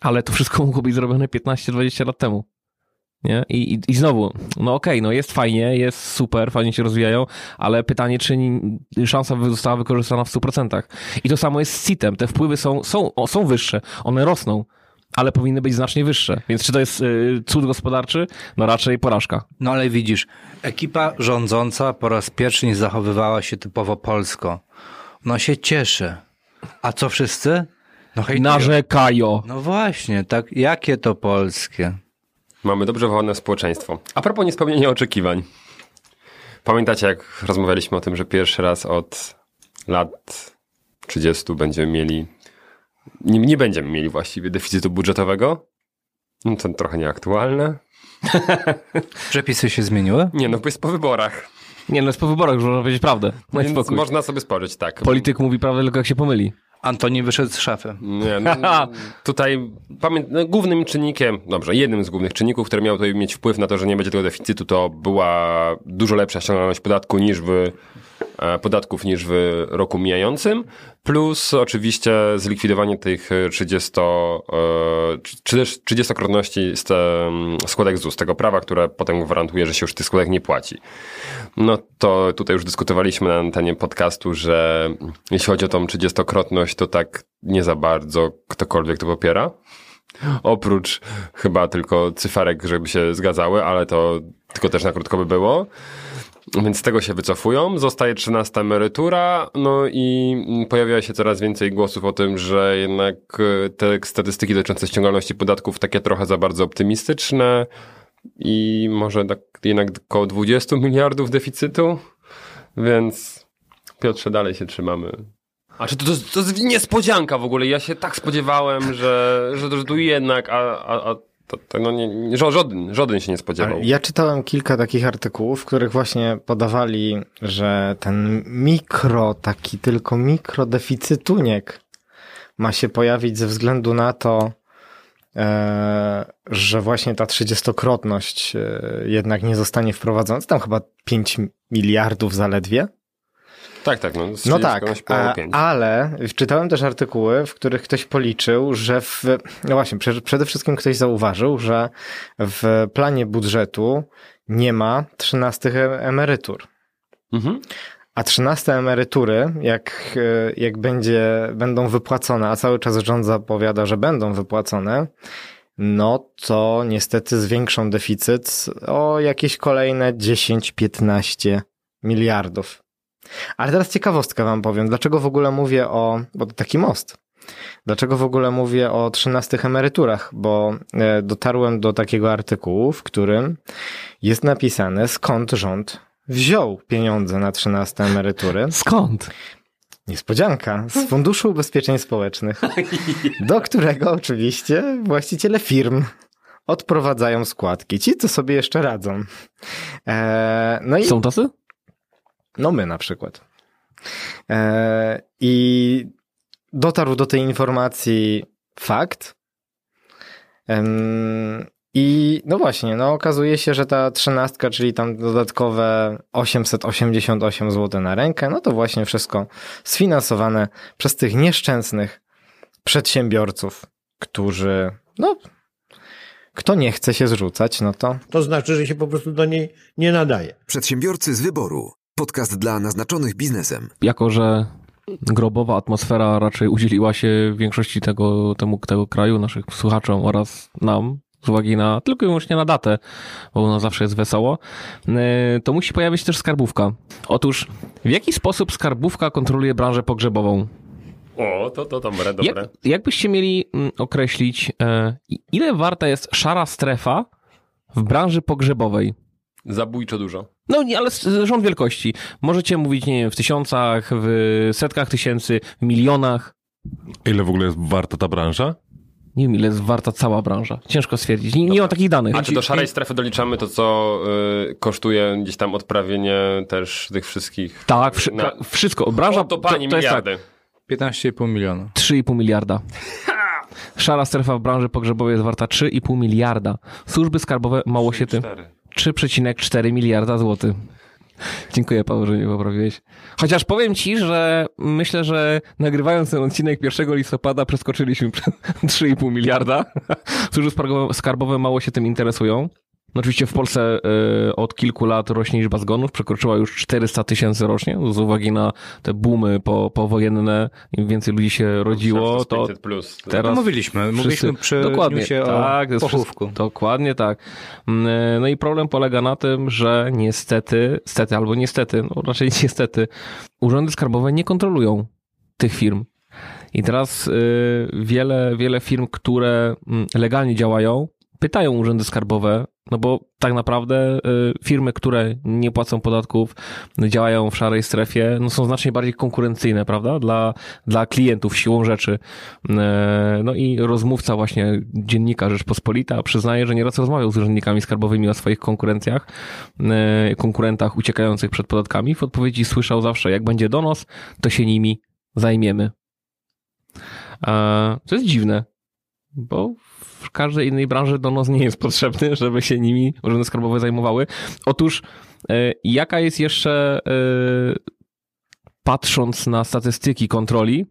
ale to wszystko mogło być zrobione 15-20 lat temu. Nie? I, i, I znowu, no okej, no jest fajnie, jest super, fajnie się rozwijają, ale pytanie, czy szansa została wykorzystana w 100%. I to samo jest z CIT-em. Te wpływy są, są, są wyższe, one rosną, ale powinny być znacznie wyższe. Więc czy to jest y, cud gospodarczy? No raczej porażka. No ale widzisz, ekipa rządząca po raz pierwszy nie zachowywała się typowo polsko. No się cieszy. A co wszyscy? No hejtują. Narzekają. No właśnie, tak, jakie to polskie? Mamy dobrze wychowane społeczeństwo. A propos niespełnienia oczekiwań. Pamiętacie, jak rozmawialiśmy o tym, że pierwszy raz od lat 30 będziemy mieli. Nie, nie będziemy mieli właściwie deficytu budżetowego? No to trochę nieaktualne. Przepisy się zmieniły? Nie, no bo jest po wyborach. Nie, no jest po wyborach, już można powiedzieć prawdę. Daj Więc spokój. można sobie spojrzeć, tak. Polityk mówi prawdę tylko jak się pomyli. Antoni wyszedł z szafy. Nie, no, tutaj pamię- no, głównym czynnikiem, dobrze, jednym z głównych czynników, który miał tutaj mieć wpływ na to, że nie będzie tego deficytu, to była dużo lepsza ściągalność podatku niż w, podatków niż w roku mijającym, plus oczywiście zlikwidowanie tych 30, e, czy też 30-krotności z składek ZUS, tego prawa, które potem gwarantuje, że się już tych składek nie płaci. No to tutaj już dyskutowaliśmy na antenie podcastu, że jeśli chodzi o tą 30-krotność, to tak nie za bardzo ktokolwiek to popiera. Oprócz chyba tylko cyferek, żeby się zgadzały, ale to tylko też na krótko by było. Więc z tego się wycofują. Zostaje 13 emerytura, no i pojawia się coraz więcej głosów o tym, że jednak e, te statystyki dotyczące ściągalności podatków takie trochę za bardzo optymistyczne i może tak jednak około 20 miliardów deficytu, więc Piotrze, dalej się trzymamy. A czy to, to, to jest niespodzianka w ogóle? Ja się tak spodziewałem, że, że, że tu jednak, a, a, a to, to no nie, żaden, żaden się nie spodziewał. Ja czytałem kilka takich artykułów, w których właśnie podawali, że ten mikro, taki tylko mikrodeficytuniek ma się pojawić ze względu na to, e, że właśnie ta trzydziestokrotność e, jednak nie zostanie wprowadzona. Tam chyba 5 miliardów zaledwie. Tak, tak, no. No 30 tak, a, pięć. ale czytałem też artykuły, w których ktoś policzył, że w, no właśnie, prze- przede wszystkim ktoś zauważył, że w planie budżetu nie ma 13 e- emerytur. Mhm. A 13 emerytury, jak, e, jak będzie, będą wypłacone, a cały czas rząd zapowiada, że będą wypłacone, no to niestety zwiększą deficyt o jakieś kolejne 10-15 miliardów. Ale teraz ciekawostkę wam powiem. Dlaczego w ogóle mówię o, bo to taki most. Dlaczego w ogóle mówię o 13 emeryturach? Bo e, dotarłem do takiego artykułu, w którym jest napisane, skąd rząd wziął pieniądze na 13 emerytury. Skąd? Niespodzianka. Z Funduszu Ubezpieczeń Społecznych, do którego oczywiście właściciele firm odprowadzają składki. Ci, co sobie jeszcze radzą. E, no i Są tacy? No my na przykład. E, I dotarł do tej informacji fakt. I no właśnie, no okazuje się, że ta trzynastka, czyli tam dodatkowe 888 zł na rękę, no to właśnie wszystko sfinansowane przez tych nieszczęsnych przedsiębiorców, którzy, no, kto nie chce się zrzucać, no to To znaczy, że się po prostu do niej nie nadaje. Przedsiębiorcy z wyboru. Podcast dla naznaczonych biznesem. Jako, że grobowa atmosfera raczej udzieliła się większości tego, temu, tego kraju, naszych słuchaczom oraz nam, z uwagi na, tylko i wyłącznie na datę, bo ona zawsze jest wesoło, yy, to musi pojawić się też skarbówka. Otóż, w jaki sposób skarbówka kontroluje branżę pogrzebową? O, to, to dobre, Jak, dobre. jakbyście mieli mm, określić, e, ile warta jest szara strefa w branży pogrzebowej? Zabójczo dużo. No nie, ale rząd wielkości. Możecie mówić, nie wiem, w tysiącach, w setkach tysięcy, w milionach. Ile w ogóle jest warta ta branża? Nie wiem, ile jest warta cała branża. Ciężko stwierdzić. Nie, nie mam takich danych. A czy do szarej strefy doliczamy to, co y, kosztuje gdzieś tam odprawienie też tych wszystkich... Tak, wszy- Na- wszystko. Branża O, to pani to jest tak, miliardy. 15,5 miliona. 3,5 miliarda. Szara strefa w branży pogrzebowej jest warta 3,5 miliarda. Służby skarbowe mało się tym... 3,4 miliarda złotych. Dziękuję Paweł, że mnie poprawiłeś. Chociaż powiem ci, że myślę, że nagrywając ten odcinek 1 listopada przeskoczyliśmy przez 3,5 miliarda. Służby skarbowe mało się tym interesują. No oczywiście w Polsce y, od kilku lat rośnie liczba zgonów, przekroczyła już 400 tysięcy rocznie, z uwagi na te boomy po, powojenne, im więcej ludzi się rodziło, to 500 plus. teraz No mówiliśmy, mówiliśmy przy dokładnie, o tak, jest pochówku. wszystko- dokładnie tak. Mm, No i problem polega na tym, że niestety, stety albo niestety, no raczej niestety, urzędy skarbowe nie kontrolują tych firm. I teraz y, wiele, wiele firm, które mm, legalnie działają, pytają urzędy skarbowe, no bo tak naprawdę y, firmy, które nie płacą podatków, działają w szarej strefie, no są znacznie bardziej konkurencyjne, prawda, dla, dla klientów siłą rzeczy. E, No i rozmówca właśnie dziennika Rzeczpospolita przyznaje, że nieraz rozmawiał z urzędnikami skarbowymi o swoich konkurencjach, e, konkurentach uciekających przed podatkami. W odpowiedzi słyszał zawsze, jak będzie donos, to się nimi zajmiemy. To jest dziwne, bo w każdej innej branży donos nie jest potrzebny, żeby się nimi urzędy skarbowe zajmowały. Otóż e, jaka jest jeszcze, e, patrząc na statystyki kontroli,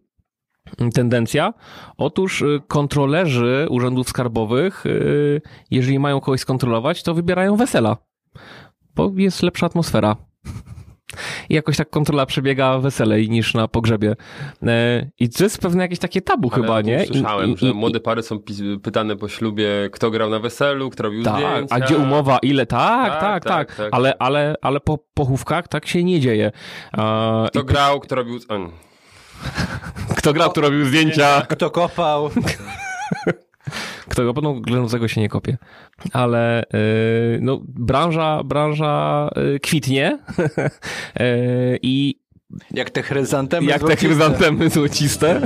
tendencja? Otóż y, kontrolerzy urzędów skarbowych, jeżeli mają kogoś skontrolować, to wybierają wesela, bo jest lepsza atmosfera. I jakoś tak kontrola przebiega weselej niż na pogrzebie. E, I to jest pewne jakieś takie tabu Ale chyba, nie? Słyszałem, i- że i- młode pary są pytane po ślubie, kto grał na weselu, kto robił tak, zdjęcia. a gdzie umowa, ile? Tak, Tak, tak, tak. tak, tak. Ale, ale, ale po pochówkach tak się nie dzieje. A, Kto i- grał, kto robił... kto grał, kto robił zdjęcia. Kto kopał? Kto go no, ględzącego się nie kopie. Ale yy, no, branża, branża yy, kwitnie yy, i Jak te chryzantemy jak te złociste. chryzantemy złociste.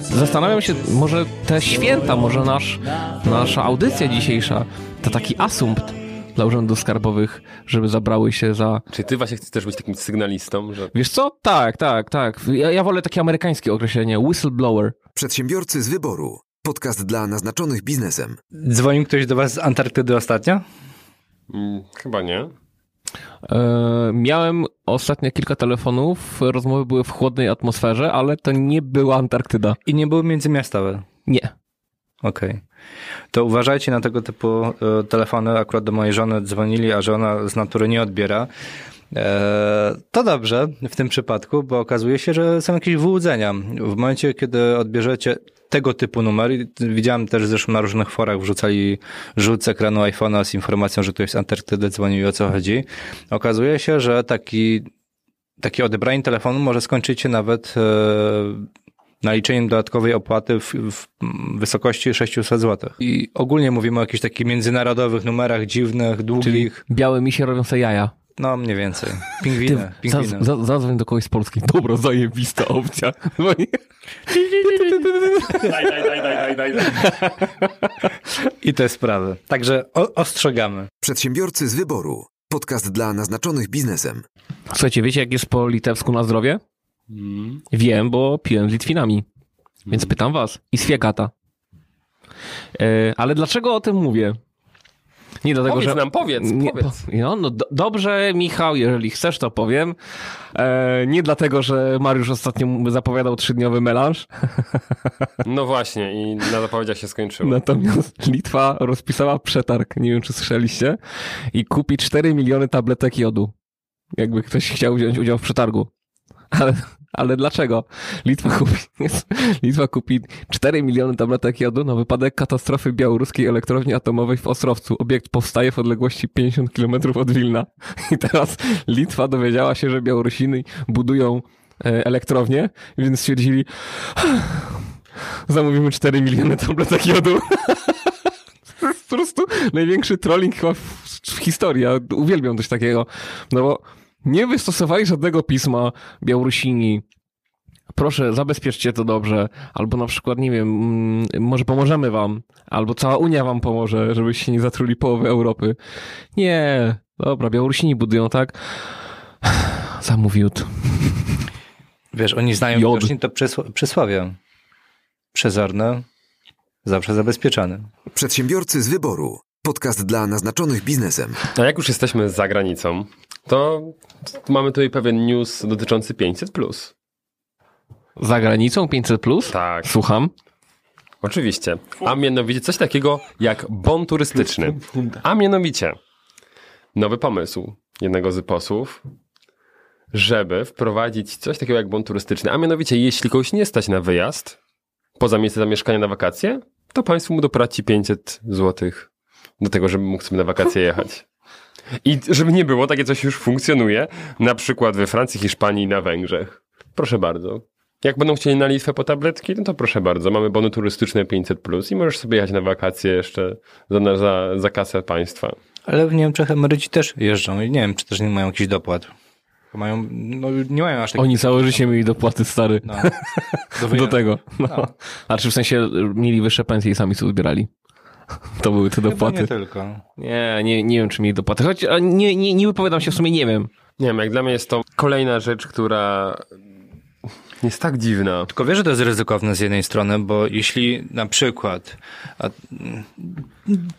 Zastanawiam się, może te święta, może nasz, nasza audycja dzisiejsza to taki asumpt dla urzędów skarbowych, żeby zabrały się za... Czy ty właśnie chcesz być takim sygnalistą, że Wiesz co? Tak, tak, tak. Ja, ja wolę takie amerykańskie określenie. Whistleblower. Przedsiębiorcy z wyboru. Podcast dla naznaczonych biznesem. Dzwonił ktoś do was z Antarktydy ostatnio? mm, chyba nie. E, miałem ostatnio kilka telefonów, rozmowy były w chłodnej atmosferze, ale to nie była Antarktyda. I nie były międzymiastowe. Nie. Okej. To uważajcie na tego typu e, telefony. Akurat do mojej żony dzwonili, a żona z natury nie odbiera. E, To dobrze w tym przypadku, bo okazuje się, że są jakieś wyłudzenia. W momencie, kiedy odbierzecie tego typu numer, widziałem też zresztą na różnych forach wrzucali rzut z ekranu iPhone'a z informacją, że ktoś z Antarktydy dzwonił i o co chodzi. Okazuje się, że taki, takie odebranie telefonu może skończyć się nawet e, naliczeniem dodatkowej opłaty w, w wysokości 600 zł. I ogólnie mówimy o jakichś takich międzynarodowych numerach dziwnych, Czyli długich, białe misie robią sobie jaja. no mniej więcej. Pingwiny, pingwiny. za, zadzwoń do kogoś z Polski. Dobra, zajebista opcja. Dzwoni. Daj, daj, daj, daj, daj, daj. I te sprawy. Także o, ostrzegamy. Przedsiębiorcy z wyboru. Podcast dla naznaczonych biznesem. Słuchajcie, wiecie jak jest po litewsku na zdrowie? Mm. Wiem, bo piłem z Litwinami. Więc pytam was. I swiegata. E, ale dlaczego o tym mówię? Nie dlatego, Powiedz że... nam, powiedz, Nie, powiedz. po- no, no do, dobrze, Michał, jeżeli chcesz, to powiem. E, nie dlatego, że Mariusz ostatnio zapowiadał trzydniowy melanż, No właśnie i na zapowiedziach się skończyło. natomiast Litwa rozpisała przetarg, nie wiem czy słyszeliście, i kupi 4 miliony tabletek jodu. Jakby ktoś chciał wziąć udział w przetargu. Ale, ale dlaczego? Litwa kupi, Litwa kupi 4 miliony tabletek jodu na wypadek katastrofy białoruskiej elektrowni atomowej w Ostrowcu. Obiekt powstaje w odległości 50 km od Wilna. I teraz Litwa dowiedziała się, że Białorusiny budują e, elektrownię, więc stwierdzili zamówimy 4 miliony tabletek jodu. To jest po prostu największy trolling chyba w historii. Ja uwielbiam coś takiego. No bo nie wystosowali żadnego pisma Białorusini. Proszę, zabezpieczcie to dobrze. Albo na przykład, nie wiem, mm, może pomożemy wam. Albo cała Unia wam pomoże, żebyście nie zatruli połowy Europy. Nie. Dobra, Białorusini budują, tak? Zamówił. Wiesz, oni znają Jod. widocznie to przysł- przysłowie. Przezorny, zawsze zabezpieczony. Przedsiębiorcy z wyboru. Podcast dla naznaczonych biznesem. A jak już jesteśmy za granicą, to mamy tutaj pewien news dotyczący 500+. Za granicą 500 plus? Tak. Słucham. Oczywiście. A mianowicie coś takiego jak bon turystyczny. A mianowicie nowy pomysł jednego z posłów, żeby wprowadzić coś takiego jak bon turystyczny. A mianowicie, jeśli kogoś nie stać na wyjazd poza miejsce zamieszkania na wakacje, to państwo mu dopłaci 500 złotych do tego, żeby mógł sobie na wakacje jechać. I żeby nie było, takie coś już funkcjonuje, na przykład we Francji, Hiszpanii i na Węgrzech. Proszę bardzo. Jak będą chcieli na Litwę po tabletki, no to proszę bardzo, mamy bony turystyczne 500+, plus i możesz sobie jechać na wakacje jeszcze za, za, za kasę państwa. Ale w Niemczech emeryci też jeżdżą i nie wiem, czy też nie mają jakichś dopłat. Mają, no nie mają aż takich... Oni całe życie mieli dopłaty stary. No, Do tego. No. No. A czy w sensie mieli wyższe pensje i sami sobie zbierali? To były te Chyba dopłaty. nie tylko. Nie, nie, nie wiem, czy mieli dopłaty. Choć nie, nie, nie wypowiadam się, w sumie nie wiem. Nie wiem, jak dla mnie jest to kolejna rzecz, która jest tak dziwna. Tylko wiesz, że to jest ryzykowne z jednej strony, bo jeśli na przykład, a,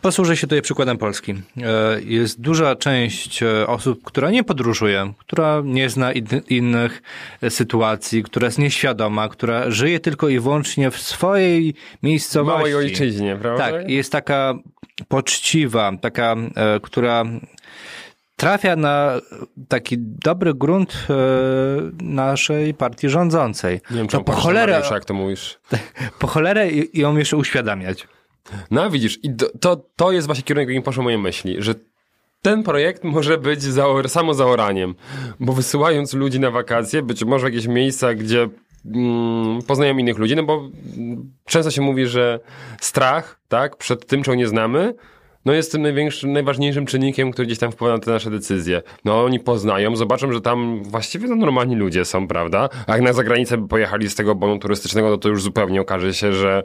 posłużę się tutaj przykładem Polski, e, jest duża część e, osób, która nie podróżuje, która nie zna in, innych sytuacji, która jest nieświadoma, która żyje tylko i wyłącznie w swojej miejscowości. Małej ojczyźnie, prawda? Tak, jest taka poczciwa, taka, e, która trafia na taki dobry grunt e, naszej partii rządzącej. Nie wiem, czy to po cholerę, Mariusza, jak to mówisz. po cholerę i- ją jeszcze uświadamiać. No widzisz, i to, to, jest właśnie kierunek, w jakim poszły moje myśli, że ten projekt może być zaor- samozaoraniem, bo wysyłając ludzi na wakacje, być może jakieś miejsca, gdzie mm, poznają innych ludzi, no bo mm, często się mówi, że strach, tak, przed tym, czego nie znamy, no jest tym największym, najważniejszym czynnikiem, który gdzieś tam wpływa na te nasze decyzje. No oni poznają, zobaczą, że tam właściwie no, normalni ludzie są, prawda? A jak na zagranicę by pojechali z tego bonu turystycznego, no to już zupełnie okaże się, że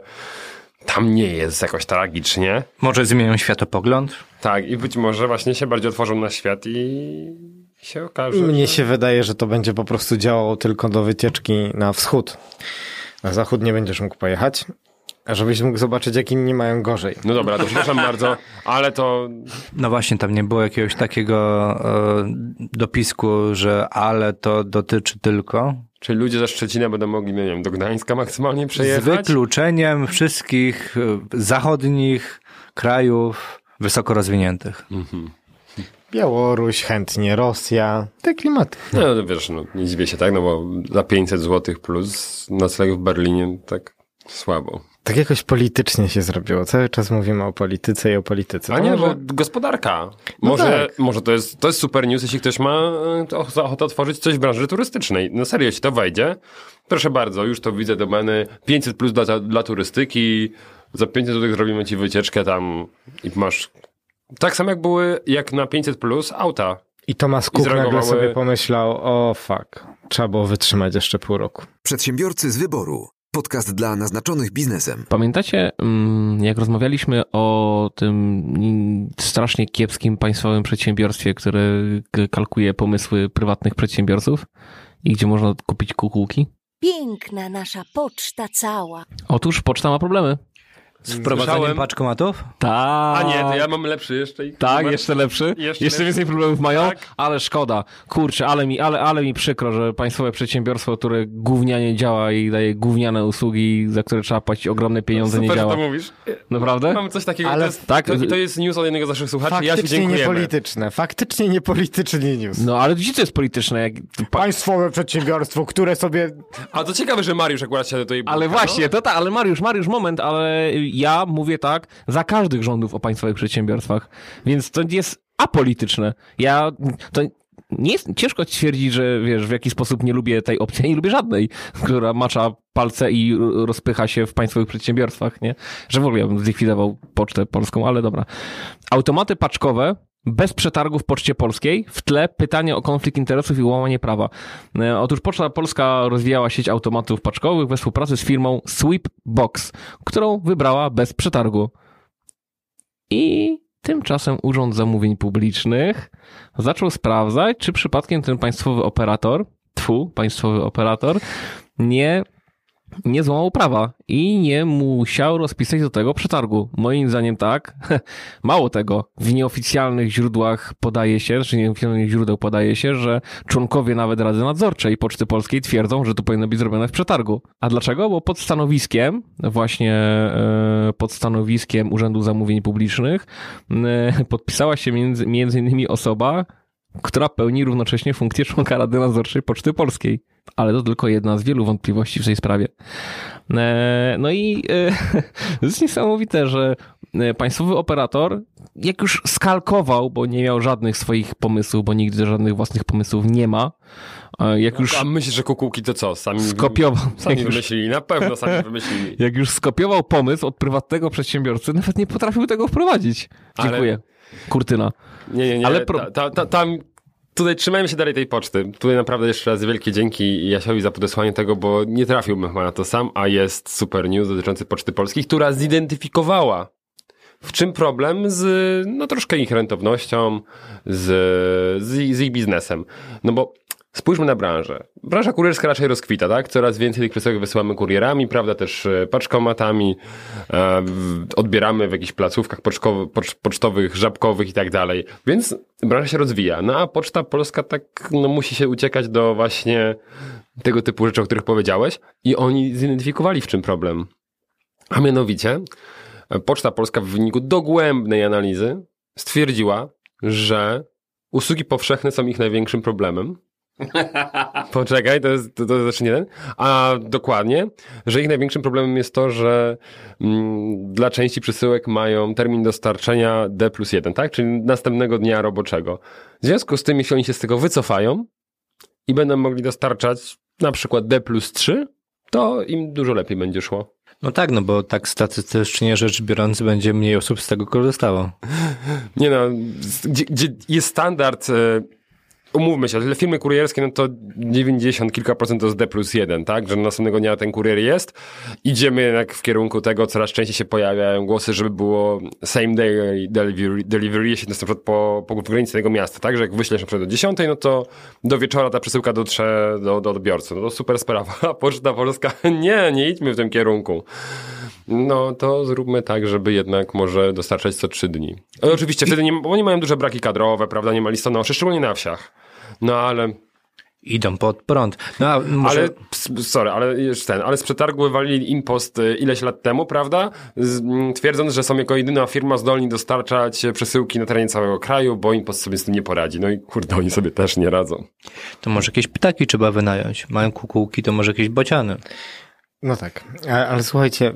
tam nie jest jakoś tragicznie. Może zmienią światopogląd? Tak, i być może właśnie się bardziej otworzą na świat i się okaże. Mnie że... się wydaje, że to będzie po prostu działało tylko do wycieczki na wschód. Na zachód nie będziesz mógł pojechać, a żebyś mógł zobaczyć, jak inni mają gorzej. No dobra, to przepraszam bardzo, ale to No właśnie, tam nie było jakiegoś takiego e, dopisku, że ale to dotyczy tylko. Czyli ludzie ze Szczecina będą mogli, nie wiem, do Gdańska maksymalnie Z przejechać? wykluczeniem wszystkich e, zachodnich krajów wysoko rozwiniętych. Białoruś, chętnie Rosja, te klimaty. No, no wiesz, no, nie dziwię się, tak, no bo za 500 zł plus nocleg w Berlinie, tak słabo. Tak jakoś politycznie się zrobiło. Cały czas mówimy o polityce i o polityce. A To nie, może- bo gospodarka. No Może, tak. może to, jest, to jest super news, jeśli ktoś ma e, ochotę otworzyć coś w branży turystycznej. No serio, jeśli to wejdzie, proszę bardzo, już to widzę domeny 500 plus dla, dla turystyki, za 500 zł zrobimy ci wycieczkę tam i masz... Tak samo jak były, jak na 500 plus auta. I Tomasz Cook nagle sobie pomyślał, o fuck, trzeba było wytrzymać jeszcze pół roku. Przedsiębiorcy z wyboru. Podcast dla naznaczonych biznesem. Pamiętacie, mm, jak rozmawialiśmy o tym strasznie kiepskim państwowym przedsiębiorstwie, które kalkuje pomysły prywatnych przedsiębiorców i gdzie można kupić kukułki? Piękna nasza poczta cała. Otóż poczta ma problemy. Z wprowadzeniem Słyszałem- paczkomatów? Tak. A nie, to ja mam lepszy jeszcze. Tak, numer. jeszcze lepszy. Jeszcze Jeszcze, lepszy. więcej problemów mają, Tak. ale szkoda. Kurczę, ale mi, ale, ale mi przykro, że państwowe przedsiębiorstwo, które gównianie działa i daje gówniane usługi, za które trzeba płacić ogromne pieniądze, Super, nie działa. to mówisz. Naprawdę? Mamy coś takiego, Ale to jest, tak- to, to jest news od jednego z naszych słuchaczy, ja się Faktycznie dziękujemy. niepolityczne, faktycznie niepolityczny news. No, ale gdzie to jest polityczne? Jak... Pa... Państwowe przedsiębiorstwo, które sobie... A to ciekawe, że Mariusz akurat się do tej Ale właśnie, to tak, ale Mariusz, Mariusz, moment, ale ja mówię tak za każdych rządów o państwowych przedsiębiorstwach, więc to jest apolityczne. Ja, to nie jest, ciężko stwierdzić, że wiesz, w jaki sposób nie lubię tej opcji, nie lubię żadnej, która macza palce i rozpycha się w państwowych przedsiębiorstwach, nie? Że w ogóle ja bym zlikwidował pocztę polską, ale dobra. Automaty paczkowe bez przetargu w Poczcie Polskiej. W tle pytanie o konflikt interesów i łamanie prawa. E, Otóż Poczta Polska rozwijała sieć automatów paczkowych we współpracy z firmą Sweepbox, którą wybrała bez przetargu. I tymczasem Urząd Zamówień Publicznych zaczął sprawdzać, czy przypadkiem ten państwowy operator tfu, państwowy operator, nie nie złamał prawa i nie musiał rozpisać do tego przetargu. Moim zdaniem tak. Mało tego, w nieoficjalnych źródłach podaje się, czy nieoficjalnych źródeł podaje się, że członkowie nawet Rady Nadzorczej Poczty Polskiej twierdzą, że to powinno być zrobione w przetargu. A dlaczego? Bo pod stanowiskiem, właśnie e, pod stanowiskiem Urzędu Zamówień Publicznych e, podpisała się między, między innymi osoba, która pełni równocześnie funkcję członka Rady Nadzorczej Poczty Polskiej. Ale to tylko jedna z wielu wątpliwości w tej sprawie. E, No i e, to jest niesamowite, że e, państwowy operator, jak już skalkował, bo nie miał żadnych swoich pomysłów, bo nigdy żadnych własnych pomysłów nie ma, jak już A myślisz, że kukułki to co? Sami, skopiował, sami wymyślili, na pewno sami wymyślili. jak już skopiował pomysł od prywatnego przedsiębiorcy, nawet nie potrafił tego wprowadzić. Ale- Dziękuję. Kurtyna. Nie, nie, nie. Ale Ale pro- ta, ta, tam. Tutaj trzymajmy się dalej tej poczty. Tutaj naprawdę jeszcze raz wielkie dzięki Jasiowi za podesłanie tego, bo nie trafiłbym chyba na to sam, a jest super news dotyczący Poczty Polskiej, która zidentyfikowała w czym problem z, no troszkę ich rentownością, z, z, z ich biznesem. No bo spójrzmy na branżę. Branża kurierska raczej rozkwita, tak? Coraz więcej tych przesyłek wysyłamy kurierami, prawda, też e, paczkomatami, e, odbieramy w jakichś placówkach pocz, pocztowych, żabkowych i tak dalej. Więc branża się rozwija. No a Poczta Polska tak, no musi się uciekać do właśnie tego typu rzeczy, o których powiedziałeś i oni zidentyfikowali w czym problem. A mianowicie e, Poczta Polska w wyniku dogłębnej analizy stwierdziła, że usługi powszechne są ich największym problemem. Poczekaj, to jest, to, to jest jeszcze jeden. A dokładnie, że ich największym problemem jest to, że mm, dla części przesyłek mają termin dostarczenia D plus 1, tak? Czyli następnego dnia roboczego. W związku z tym, jeśli oni się z tego wycofają i będą mogli dostarczać na przykład D plus 3, to im dużo lepiej będzie szło. No tak, no bo tak statystycznie rzecz biorąc będzie mniej osób z tego korzystało. Nie no, gdzie, gdzie jest standard, e, umówmy się, te firmy kurierskie, no to 90 kilka procent to jest D plus 1, tak? Że następnego dnia ten kurier jest. Idziemy jednak w kierunku tego, coraz częściej się pojawiają głosy, żeby było same day delivery, delivery jeśli jest na przykład po, po granicy tego miasta, tak? Że jak wyślesz na przykład do 10, no to do wieczora ta przesyłka dotrze do, do odbiorcy. No to super sprawa. Poczta Polska, nie, nie idźmy w tym kierunku. No to zróbmy tak, żeby jednak może dostarczać co trzy dni. Ale oczywiście wtedy nie, bo oni mają duże braki kadrowe, prawda, nie ma listonoszy, szczególnie na wsiach. No ale, Idą pod prąd. No może... ale, sorry, ale jeszcze ten, ale z przetargu wywalili impost y, ileś lat temu, prawda, z, m, twierdząc, że są jako jedyna firma zdolni dostarczać przesyłki na terenie całego kraju, bo impost sobie z tym nie poradzi. No i kurde, oni sobie też nie radzą. To może jakieś ptaki trzeba wynająć. Mają kukułki, to może jakieś bociany. No tak, ale, ale słuchajcie,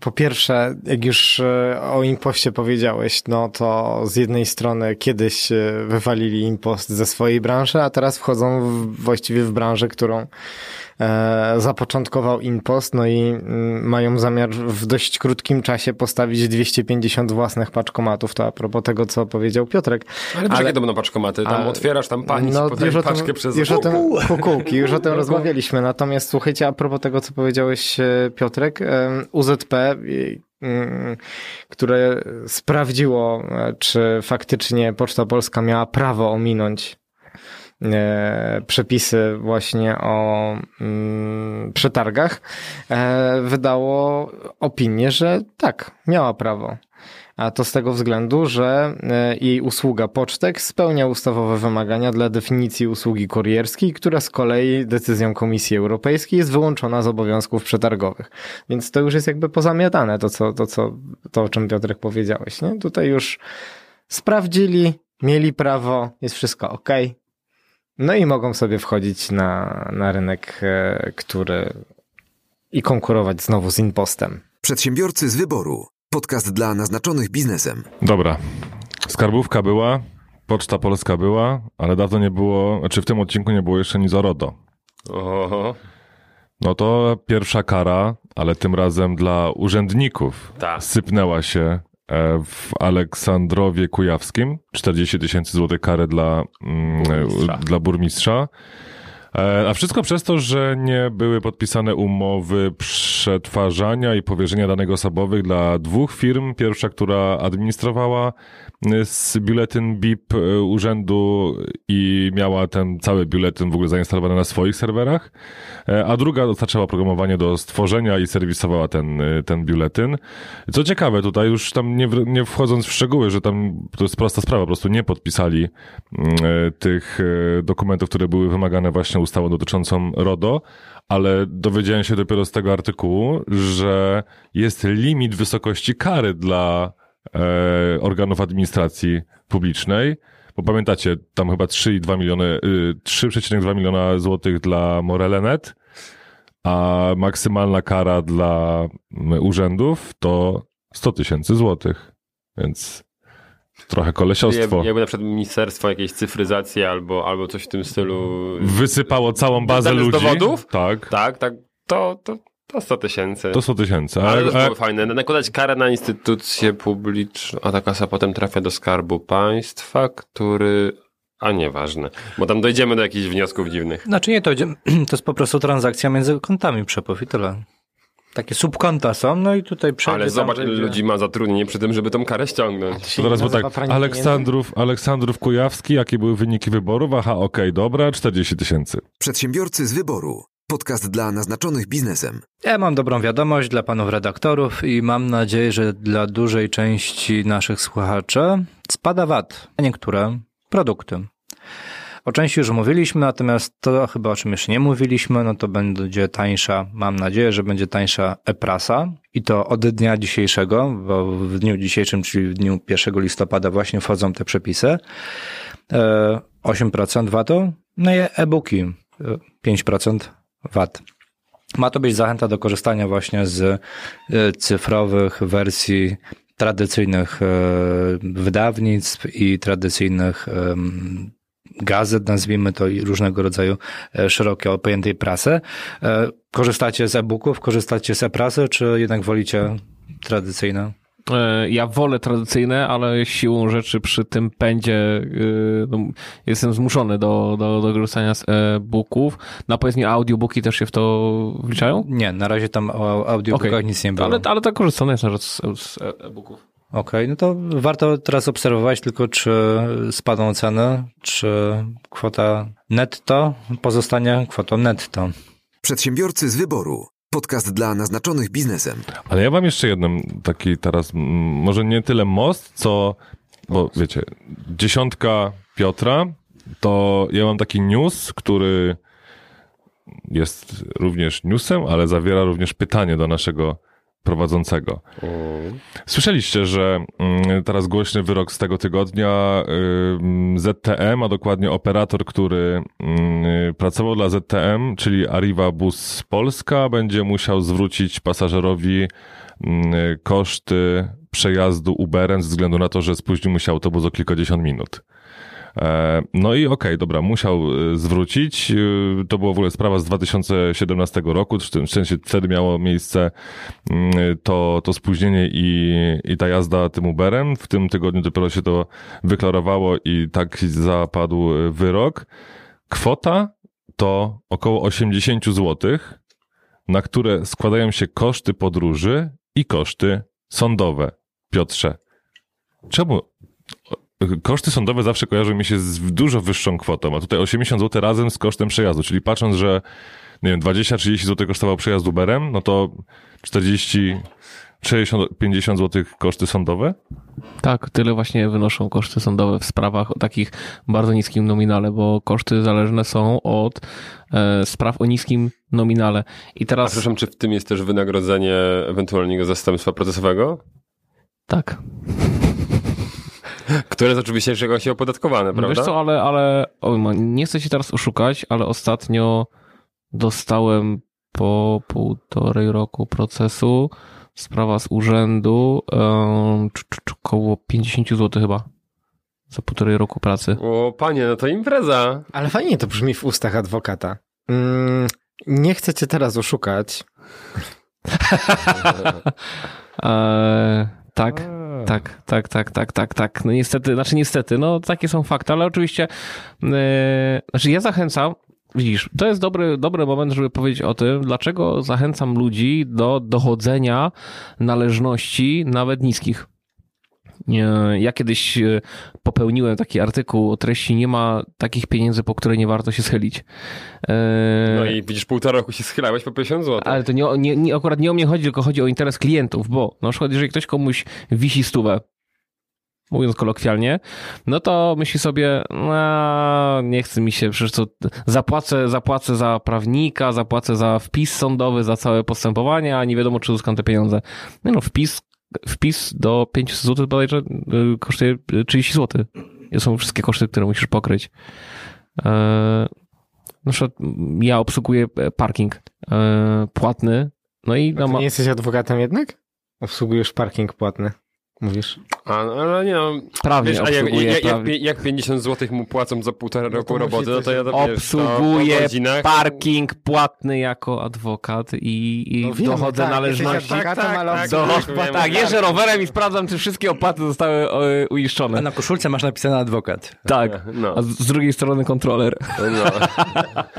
po pierwsze, jak już e, o impoście powiedziałeś, no to z jednej strony kiedyś e, wywalili impost ze swojej branży, a teraz wchodzą w, właściwie w branżę, którą e, zapoczątkował impost, no i mm, mają zamiar w dość krótkim czasie postawić 250 własnych paczkomatów, to a propos tego, co powiedział Piotrek. Ale, ale jakie to będą paczkomaty? Tam Ale- otwierasz, tam pani no, już o paczkę tym, przez już o tym Kuku. kukułki, już o tym rozmawialiśmy. Natomiast słuchajcie, a propos tego, co powiedziałeś, e, Piotrek, UZP, mm, które sprawdziło, czy faktycznie Poczta Polska miała prawo ominąć e, przepisy właśnie o mm, przetargach, e, wydało opinię, że tak, miała prawo. A to z tego względu, że e, jej usługa pocztek spełnia ustawowe wymagania dla definicji usługi kurierskiej, która z kolei decyzją Komisji Europejskiej jest wyłączona z obowiązków przetargowych. Więc to już jest jakby pozamiatane, to, co, to, co, to o czym Piotrek powiedziałeś. Nie? Tutaj już sprawdzili, mieli prawo, jest wszystko ok. No i mogą sobie wchodzić na, na rynek, e, który i konkurować znowu z impostem. Przedsiębiorcy z wyboru. Podcast dla naznaczonych biznesem. Dobra. Skarbówka była, Poczta Polska była, ale dawno nie było, znaczy w tym odcinku nie było jeszcze nic o RODO. Oho, No to pierwsza kara, ale tym razem dla urzędników Tak. sypnęła się e, w Aleksandrowie Kujawskim. 40 tysięcy złotych kary dla, mm, Burmistrza. dla burmistrza. E, A wszystko przez to, że nie były podpisane umowy przetwarzania i powierzenia danych osobowych dla dwóch firm. Pierwsza, która administrowała y, z biuletyn BIP y, urzędu i miała ten cały biuletyn w ogóle zainstalowany na swoich serwerach, E, a druga dostarczała programowanie do stworzenia i serwisowała ten, y, ten biuletyn. Co ciekawe, tutaj już tam nie, nie wchodząc w szczegóły, że tam to jest prosta sprawa, po prostu nie podpisali tych dokumentów, które były wymagane właśnie ustawą dotyczącą RODO, ale dowiedziałem się dopiero z tego artykułu, że jest limit wysokości kary dla e, organów administracji publicznej. Bo pamiętacie, tam chyba 3,2 miliony, y, 3,2 miliona złotych dla Morelenet, a maksymalna kara dla mm, urzędów to 100 tysięcy złotych. Więc trochę kolesiostwo. Jak- Jakby na przykład ministerstwo jakiejś cyfryzacji albo, albo coś w tym stylu. Wysypało całą bazę Dane z ludzi. dowodów? Tak. Tak, tak. To, to, to 100 tysięcy. To 100 tysięcy. Ale to A, a, było fajne. Nakładać karę na instytucję publiczną, a ta kasa potem trafia do skarbu państwa, który. A nieważne, bo tam dojdziemy do jakichś wniosków dziwnych. Znaczy nie, to, to jest po prostu transakcja między kontami przepływ i tyle. Takie subkonta są, no i tutaj przejdzie Ale zobacz, ile ludzi ma zatrudnienie przy tym, żeby tą karę ściągnąć. to teraz bo tak, Aleksandrów, Aleksandrów Kujawski, jakie były wyniki wyborów? Aha, okej, dobra, 40 tysięcy. Przedsiębiorcy z wyboru. Podcast dla naznaczonych biznesem. Ja mam dobrą wiadomość dla panów redaktorów i mam nadzieję, że dla dużej części naszych słuchaczy spada VAT na niektóre produkty. O części już mówiliśmy, natomiast to chyba o czym jeszcze nie mówiliśmy, no to będzie tańsza, mam nadzieję, że będzie tańsza e-prasa i to od dnia dzisiejszego, bo w dniu dzisiejszym, czyli w dniu 1 listopada właśnie wchodzą te przepisy. E, 8% VAT-u, no i e-booki e, 5% VAT. Ma to być zachęta do korzystania właśnie z e, cyfrowych wersji tradycyjnych e, wydawnictw i tradycyjnych gazet, nazwijmy to, i różnego rodzaju e, szeroko pojętej prasy. E, Korzystacie z e-booków, korzystacie z e-prasy, czy jednak wolicie tradycyjne? E, Ja wolę tradycyjne, ale siłą rzeczy przy tym pędzie no, jestem zmuszony do, do, do korzystania z e-booków. Na powiedz mi, audiobooki też się w to wliczają? Nie, na razie tam o audiobookach Okej. nic nie było. Ale, ale tak korzystane jest nawet z, z e-booków. Okej, no to warto teraz obserwować tylko, czy spadną ceny, czy kwota netto pozostanie kwotą netto. Przedsiębiorcy z wyboru. Podcast dla naznaczonych biznesem. Ale ja mam jeszcze jeden taki teraz, może nie tyle most, co, bo wiecie, dziesiątka Piotra, to ja mam taki news, który jest również newsem, ale zawiera również pytanie do naszego prowadzącego. Słyszeliście, że mm, teraz głośny wyrok z tego tygodnia ym, ZTM, a dokładnie operator, który mm, pracował dla ZTM, czyli Arriva Bus Polska, będzie musiał zwrócić pasażerowi mm, koszty przejazdu Uberem ze względu na to, że spóźnił mu się autobus o kilkadziesiąt minut. E, No i okej, dobra, musiał e, zwrócić. E, To była w ogóle sprawa z 2017 roku, w tym sensie wtedy miało miejsce mm, to, to spóźnienie i, i ta jazda tym Uberem. W tym tygodniu dopiero się to wyklarowało i tak zapadł wyrok. Kwota to około 80 zł, na które składają się koszty podróży i koszty sądowe. Piotrze, czemu koszty sądowe zawsze kojarzą mi się z dużo wyższą kwotą, a tutaj 80 zł razem z kosztem przejazdu, czyli patrząc, że nie wiem, 20-30 zł kosztował przejazd Uberem, no to 40, 60, 50 zł koszty sądowe? Tak, tyle właśnie wynoszą koszty sądowe w sprawach o takich bardzo niskim nominale, bo koszty zależne są od e, spraw o niskim nominale. I A teraz... przepraszam, czy w tym jest też wynagrodzenie ewentualnego zastępstwa procesowego? Tak. Które jest oczywiście jeszcze jakoś opodatkowane, No prawda? wiesz co, ale, ale o, ma- nie chcę się teraz oszukać, ale ostatnio dostałem po półtorej roku procesu sprawa z urzędu um, cz- cz- około 50 zł chyba za półtorej roku pracy. O, panie, no to impreza. Ale fajnie to brzmi w ustach adwokata. Mm, nie chcę cię teraz oszukać. Eee, tak, tak, tak, tak, tak, tak, tak. No niestety, znaczy niestety, no takie są fakty, ale oczywiście, e, znaczy ja zachęcam widzisz, to jest dobry, dobry moment, żeby powiedzieć o tym, dlaczego zachęcam ludzi do dochodzenia należności, nawet niskich. Nie, Ja kiedyś e, popełniłem taki artykuł o treści nie ma takich pieniędzy, po które nie warto się schylić. E, No i widzisz, półtora roku się schylałeś po 50 zł. Ale to nie, nie, nie, akurat nie o mnie chodzi, tylko chodzi o interes klientów, bo na przykład jeżeli ktoś komuś wisi stówę, mówiąc kolokwialnie, no to myśli sobie, no, nie chce mi się, przecież to zapłacę, zapłacę za prawnika, zapłacę za wpis sądowy, za całe postępowanie, a nie wiadomo, czy uzyskam te pieniądze. No, no wpis, wpis do 500 zł bodajże y, kosztuje 30 zł. To są wszystkie koszty, które musisz pokryć. Eee, na przykład ja obsługuję e, parking e, płatny, no i no, ma, nie jesteś adwokatem jednak? Obsługujesz parking płatny, mówisz. A, ale nie no, prawnie wiesz, a jak, obsługuję, jak, jak, jak 50 zł mu płacą za półtora roku musi roboty, no to ja to obsługuję parking płatny jako adwokat i, i No wiemy, dochodzę tak, należności. Tak, tak, ale tak, obsługujesz tak, płatny Tak, jeżdżę rowerem i sprawdzam, czy wszystkie opłaty zostały e, A uiszczone. na koszulce masz napisane adwokat. Tak, No. a z drugiej strony kontroler. No.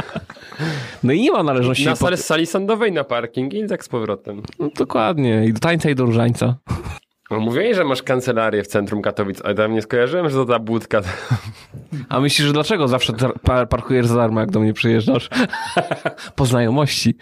No i nie ma należności. Na sali, sali sądowej na parking i tak z powrotem. No, dokładnie, i do tańca i do różańca. No, mówiłeś, że masz kancelarię w centrum Katowic, ale tam nie skojarzyłem, że to ta budka. A myślisz, że dlaczego zawsze parkujesz za darmo, jak do mnie przyjeżdżasz? po znajomości.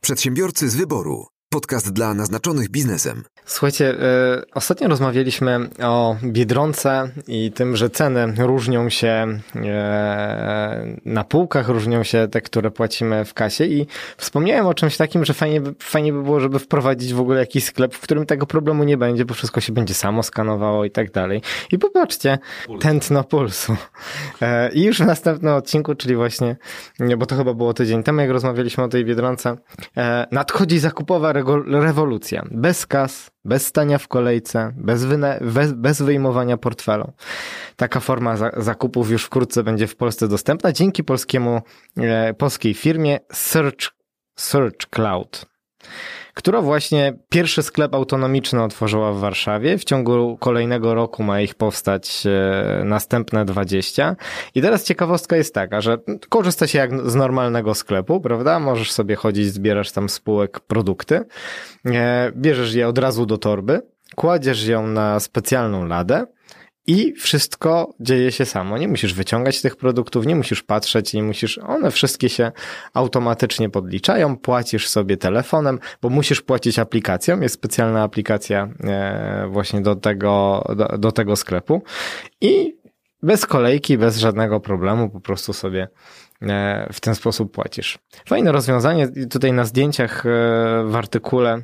Przedsiębiorcy z wyboru. Podcast dla naznaczonych biznesem. Słuchajcie, e, ostatnio rozmawialiśmy o Biedronce i tym, że ceny różnią się e, na półkach, różnią się te, które płacimy w kasie i wspomniałem o czymś takim, że fajnie by, fajnie by było, żeby wprowadzić w ogóle jakiś sklep, w którym tego problemu nie będzie, bo wszystko się będzie samo skanowało i tak dalej. I popatrzcie, tętno pulsu. E, I już w następnym odcinku, czyli właśnie, nie, bo to chyba było tydzień temu, jak rozmawialiśmy o tej Biedronce, e, nadchodzi zakupowa rewolucja. Bez kas, bez stania w kolejce, bez, bez, bez wyjmowania portfelu. Taka forma za- zakupów już wkrótce będzie w Polsce dostępna dzięki polskiemu, e, polskiej firmie Search, Search Cloud która właśnie pierwszy sklep autonomiczny otworzyła w Warszawie. W ciągu kolejnego roku ma ich powstać e, następne 20. I teraz ciekawostka jest taka, że korzysta się jak z normalnego sklepu, prawda? Możesz sobie chodzić, zbierasz tam spółek produkty, e, bierzesz je od razu do torby, kładziesz ją na specjalną ladę, i wszystko dzieje się samo. Nie musisz wyciągać tych produktów, nie musisz patrzeć, nie musisz. One wszystkie się automatycznie podliczają. Płacisz sobie telefonem, bo musisz płacić aplikacją. Jest specjalna aplikacja e, właśnie do tego, do, do tego sklepu. I bez kolejki, bez żadnego problemu, po prostu sobie e, w ten sposób płacisz. Fajne rozwiązanie. Tutaj na zdjęciach e, w artykule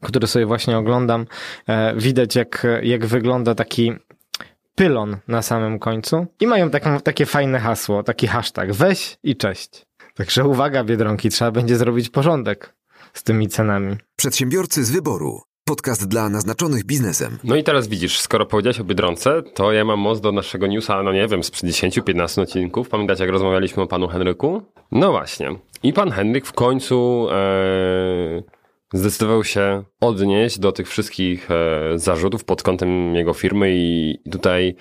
który sobie właśnie oglądam, widać jak, jak wygląda taki pylon na samym końcu i mają taką, takie fajne hasło, taki hashtag weź i cześć. Także uwaga Biedronki, trzeba będzie zrobić porządek z tymi cenami. Przedsiębiorcy z wyboru. Podcast dla naznaczonych biznesem. No i teraz widzisz, skoro powiedziałeś o Biedronce, to ja mam most do naszego newsa, no nie wiem, sprzed 10-15 odcinków. Pamiętacie, jak rozmawialiśmy o panu Henryku? No właśnie. I pan Henryk w końcu e, zdecydował się odnieść do tych wszystkich e, zarzutów pod kątem jego firmy i tutaj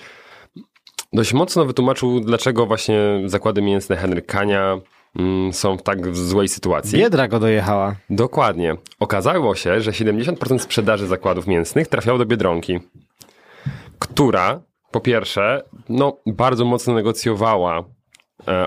dość mocno wytłumaczył, dlaczego właśnie zakłady mięsne Henryk Kania mm, są w tak złej sytuacji. Biedra go dojechała. Dokładnie. Okazało się, że 70% sprzedaży zakładów mięsnych trafiało do Biedronki, która po pierwsze, no bardzo mocno negocjowała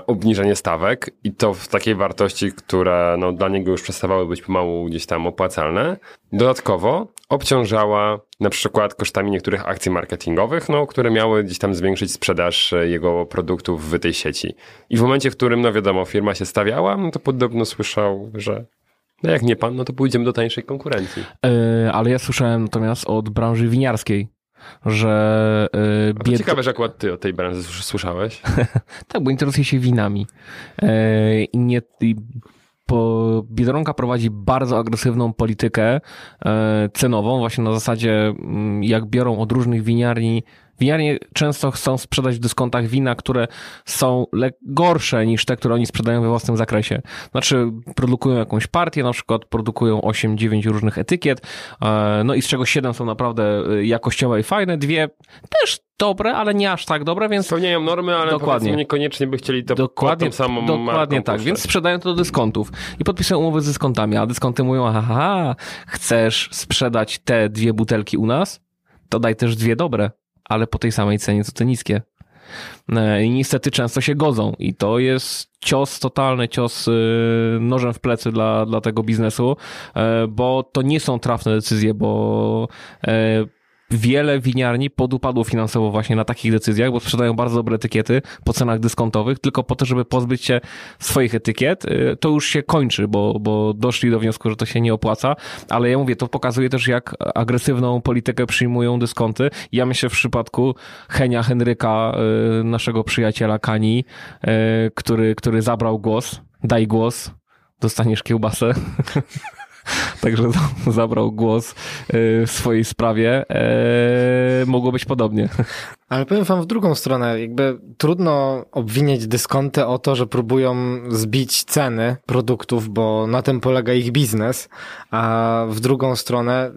obniżenie stawek i to w takiej wartości, które no, dla niego już przestawały być pomału gdzieś tam opłacalne. Dodatkowo obciążała na przykład kosztami niektórych akcji marketingowych, no, które miały gdzieś tam zwiększyć sprzedaż e, jego produktów w tej sieci. I w momencie, w którym, no wiadomo, firma się stawiała, no to podobno słyszał, że no jak nie pan, no to pójdziemy do tańszej konkurencji. E, ale ja słyszałem natomiast od branży winiarskiej, że to bied... ciekawe, że akurat ty o tej branży słys- słyszałeś. Tak, bo interesuje się winami. E, I nie, i po, Biedronka prowadzi bardzo agresywną politykę e, cenową, właśnie na zasadzie, mm, jak biorą od różnych winiarni Winiarnie często chcą sprzedać w dyskontach wina, które są gorsze niż te, które oni sprzedają we własnym zakresie. Znaczy, produkują jakąś partię, na przykład produkują 8-9 różnych etykiet, e, no i z czego 7 są naprawdę e, jakościowe i fajne, dwie też dobre, ale nie aż tak dobre, więc Spełniają normy, ale Dokładnie. niekoniecznie by chcieli to Dokładnie, pod samą dokładnie tak, puszczać. więc sprzedają to do dyskontów i podpisują umowy z dyskontami, a dyskonty mówią, aha, chcesz sprzedać te dwie butelki u nas, to daj też dwie dobre, ale po tej samej cenie, co te niskie. E, I niestety często się godzą i to jest cios, totalny cios y, nożem w plecy dla, dla tego biznesu, e, bo to nie są trafne decyzje, bo e, wiele winiarni podupadło finansowo właśnie na takich decyzjach, bo sprzedają bardzo dobre etykiety po cenach dyskontowych, tylko po to, żeby pozbyć się swoich etykiet. Y, To już się kończy, bo, bo doszli do wniosku, że to się nie opłaca, ale ja mówię, to pokazuje też, jak agresywną politykę przyjmują dyskonty. Ja myślę w przypadku Henia Henryka, y, naszego przyjaciela Kani, y, który, który zabrał głos, daj głos, dostaniesz kiełbasę. Także za- zabrał głos y, w swojej sprawie. E, mogło być podobnie. Ale powiem wam w drugą stronę, jakby trudno obwiniać dyskonty o to, że próbują zbić ceny produktów, bo na tym polega ich biznes, a w drugą stronę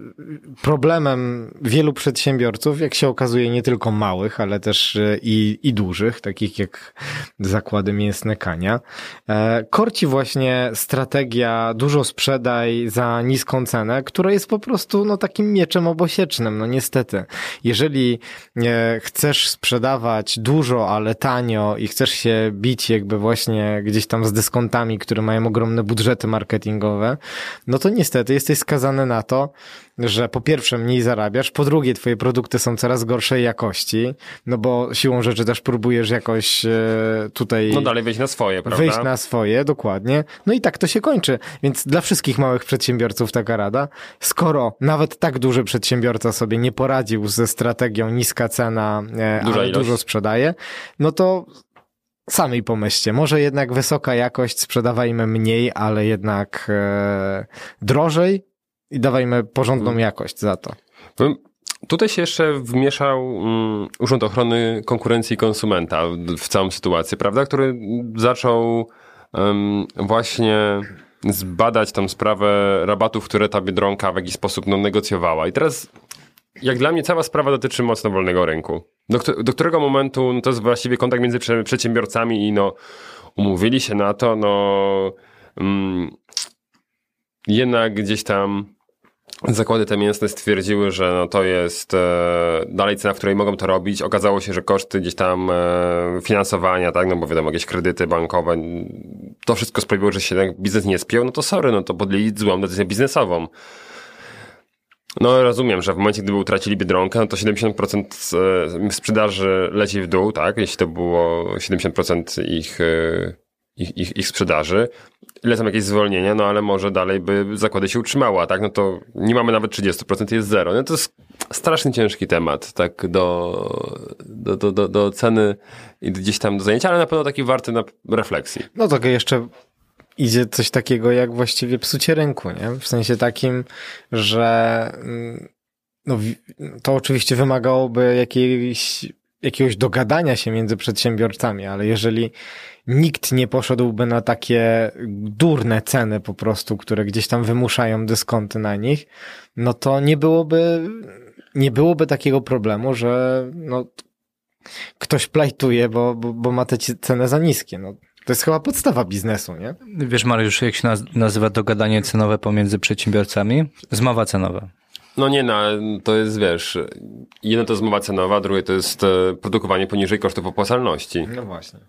problemem wielu przedsiębiorców, jak się okazuje nie tylko małych, ale też e, i, i dużych, takich jak zakłady mięsne Kania, e, korci właśnie strategia dużo sprzedaj za niską cenę, która jest po prostu no takim mieczem obosiecznym, no niestety. Jeżeli e, chcesz sprzedawać dużo, ale tanio i chcesz się bić jakby właśnie gdzieś tam z dyskontami, które mają ogromne budżety marketingowe, no to niestety jesteś skazany na to, że po pierwsze mniej zarabiasz, po drugie twoje produkty są coraz gorszej jakości, no bo siłą rzeczy też próbujesz jakoś e, tutaj No dalej wejść na swoje, prawda? wyjść na swoje, dokładnie. No i tak to się kończy. Więc dla wszystkich małych przedsiębiorców taka rada. Skoro nawet tak duży przedsiębiorca sobie nie poradził ze strategią niska cena, e, Duża ale ilość. dużo sprzedaje, no to sami pomyślcie, może jednak wysoka jakość, sprzedawajmy mniej, ale jednak e, drożej i dawajmy porządną Hmm. jakość za to. Tutaj się jeszcze wmieszał mm, Urząd Ochrony Konkurencji i Konsumenta w, całą sytuację, prawda? Który zaczął właśnie zbadać tą sprawę rabatów, które ta Biedronka w jakiś sposób no, negocjowała. I teraz, jak dla mnie, cała sprawa dotyczy mocno wolnego rynku. Do, do którego momentu no, to jest właściwie kontakt między prze- przedsiębiorcami i no, umówili się na to, no mm, jednak gdzieś tam zakłady te mięsne stwierdziły, że no to jest e, dalej cena, w której mogą to robić. Okazało się, że koszty gdzieś tam e, finansowania, tak, no bo wiadomo, jakieś kredyty bankowe, to wszystko sprawiło, że się ten biznes nie spiął, no to sorry, no to podjęli złą decyzję biznesową. No rozumiem, że w momencie, gdyby utracili Biedronkę, no to 70% z, e, sprzedaży leci w dół, tak, jeśli to było 70% ich, e, ich, ich, ich sprzedaży. Lecą jakieś zwolnienia, no ale może dalej by zakłady się utrzymała, tak, no to nie mamy nawet 30%, jest zero. No to jest strasznie ciężki temat, tak, do, do, do, do, do ceny i gdzieś tam do zajęcia, ale na pewno taki warty na refleksji. No to jeszcze idzie coś takiego jak właściwie psucie rynku, nie? W sensie takim, że mm, no, to oczywiście wymagałoby jakiejś, jakiegoś dogadania się między przedsiębiorcami, ale jeżeli nikt nie poszedłby na takie durne ceny po prostu, które gdzieś tam wymuszają dyskonty na nich, no to nie byłoby, nie byłoby takiego problemu, że no, ktoś plajtuje, bo, bo, bo ma te ceny za niskie. No, to jest chyba podstawa biznesu, nie? Wiesz, Mariusz, jak się naz- nazywa dogadanie cenowe pomiędzy przedsiębiorcami? Zmowa cenowa. No nie, no, to jest, wiesz, jedno to jest mowa cenowa, drugie to jest e, produkowanie poniżej kosztów opłacalności. No właśnie.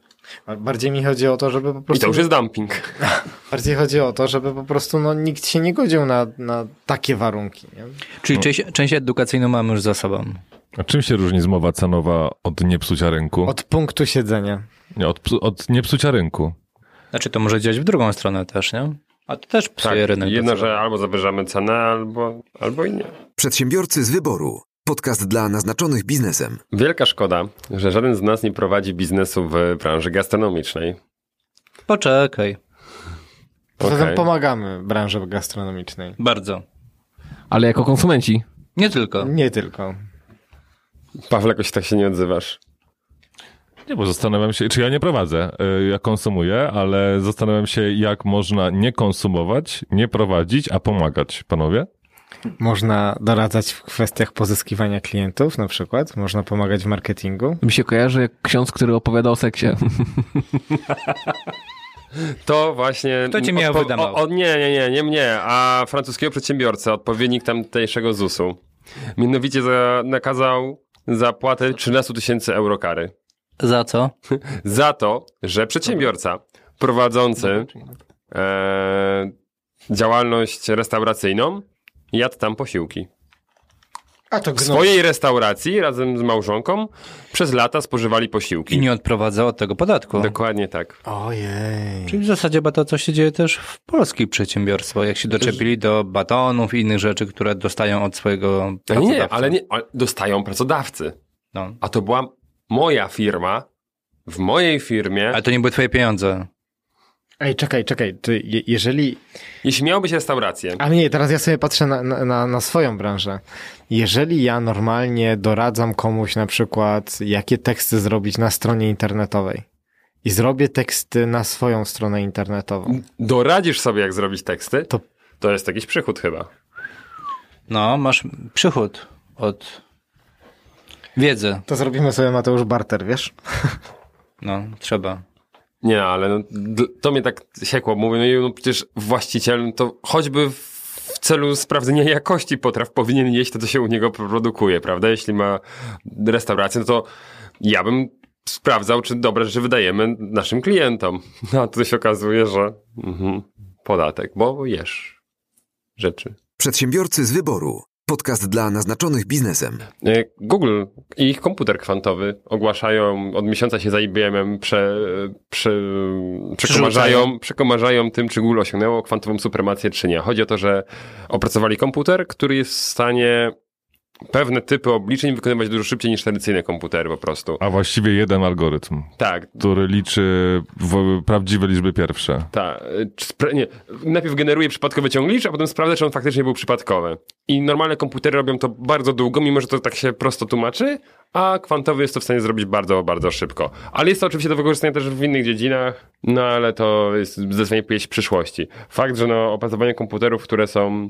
Bardziej mi chodzi o to, żeby po I prostu. to już jest dumping. Bardziej chodzi o to, żeby po prostu no, nikt się nie godził na, na takie warunki. Nie? Czyli część, część edukacyjną mamy już za sobą. A czym się różni zmowa cenowa od niepsucia rynku? Od punktu siedzenia. Nie, od, od niepsucia rynku. Znaczy, to może działać w drugą stronę też, nie? A to też psuje rynek. Tak, jedno, docelowo. że albo zawyżamy cenę, albo, albo i nie. Przedsiębiorcy z wyboru. Podcast dla naznaczonych biznesem. Wielka szkoda, że żaden z nas nie prowadzi biznesu w branży gastronomicznej. Poczekaj. Poza Okej. tym pomagamy branży gastronomicznej. Bardzo. Ale jako konsumenci. Nie tylko. Nie tylko. Paweł, jakoś tak się nie odzywasz. Nie, bo zastanawiam się, czy ja nie prowadzę, y, ja konsumuję, ale zastanawiam się, jak można nie konsumować, nie prowadzić, a pomagać, panowie. Można doradzać w kwestiach pozyskiwania klientów na przykład, można pomagać w marketingu. Mi się kojarzy jak ksiądz, który opowiada o seksie. To właśnie... Kto cię miał wydawał? o, o, Nie, nie, nie, nie mnie, a francuskiego przedsiębiorcę, odpowiednik tamtejszego ZUS-u. Mianowicie za, nakazał zapłatę 13 tysięcy euro kary. Za co? Za to, że przedsiębiorca prowadzący e, działalność restauracyjną jadł tam posiłki. A to W swojej restauracji razem z małżonką przez lata spożywali posiłki. I nie odprowadza od tego podatku. Dokładnie tak. Ojej. Czyli w zasadzie to, co się dzieje też w polskich przedsiębiorstwach, jak się doczepili do batonów i innych rzeczy, które dostają od swojego Ale pracodawcy. nie, ale nie, ale dostają pracodawcy. No. A to była moja firma. W mojej firmie, Ale to nie były twoje pieniądze. Ej, czekaj, czekaj. Ty, je, jeżeli... jeśli miało być restaurację, A nie, teraz ja sobie patrzę na, na- na, na swoją branżę. Jeżeli ja normalnie doradzam komuś na przykład, jakie teksty zrobić na stronie internetowej i zrobię teksty na swoją stronę internetową, doradzisz sobie, jak zrobić teksty, To- to jest jakiś przychód chyba. No, masz przychód od wiedzy. to zrobimy sobie Mateusz Barter, wiesz? No, trzeba. Nie, ale no, to mnie tak siekło. Mówię, no, i no przecież właściciel no to choćby w celu sprawdzenia jakości potraw powinien jeść to, co się u niego produkuje, prawda? Jeśli ma restaurację, no to ja bym sprawdzał, czy dobre rzeczy wydajemy naszym klientom. No a tu się okazuje, że mhm, podatek, bo jesz rzeczy. Przedsiębiorcy z wyboru. Podcast dla naznaczonych biznesem. E, Google i ich komputer kwantowy ogłaszają, od miesiąca się za IBM-em prze, prze, przekomarzają, przekomarzają tym, czy Google osiągnęło kwantową supremację, czy nie. Chodzi o to, że opracowali komputer, który jest w stanie pewne typy obliczeń wykonywać dużo szybciej niż tradycyjne komputery po prostu. A właściwie jeden algorytm, Tak, który liczy prawdziwe liczby pierwsze. Tak. Nie. Najpierw generuje przypadkowy ciąglicz, a potem sprawdza, czy on faktycznie był przypadkowy. I normalne komputery robią to bardzo długo, mimo że to tak się prosto tłumaczy, a kwantowy jest to w stanie zrobić bardzo, bardzo szybko. Ale jest to oczywiście do wykorzystania też w innych dziedzinach, no ale to jest zdecydowanie pieśń przyszłości. Fakt, że no, opracowanie komputerów, które są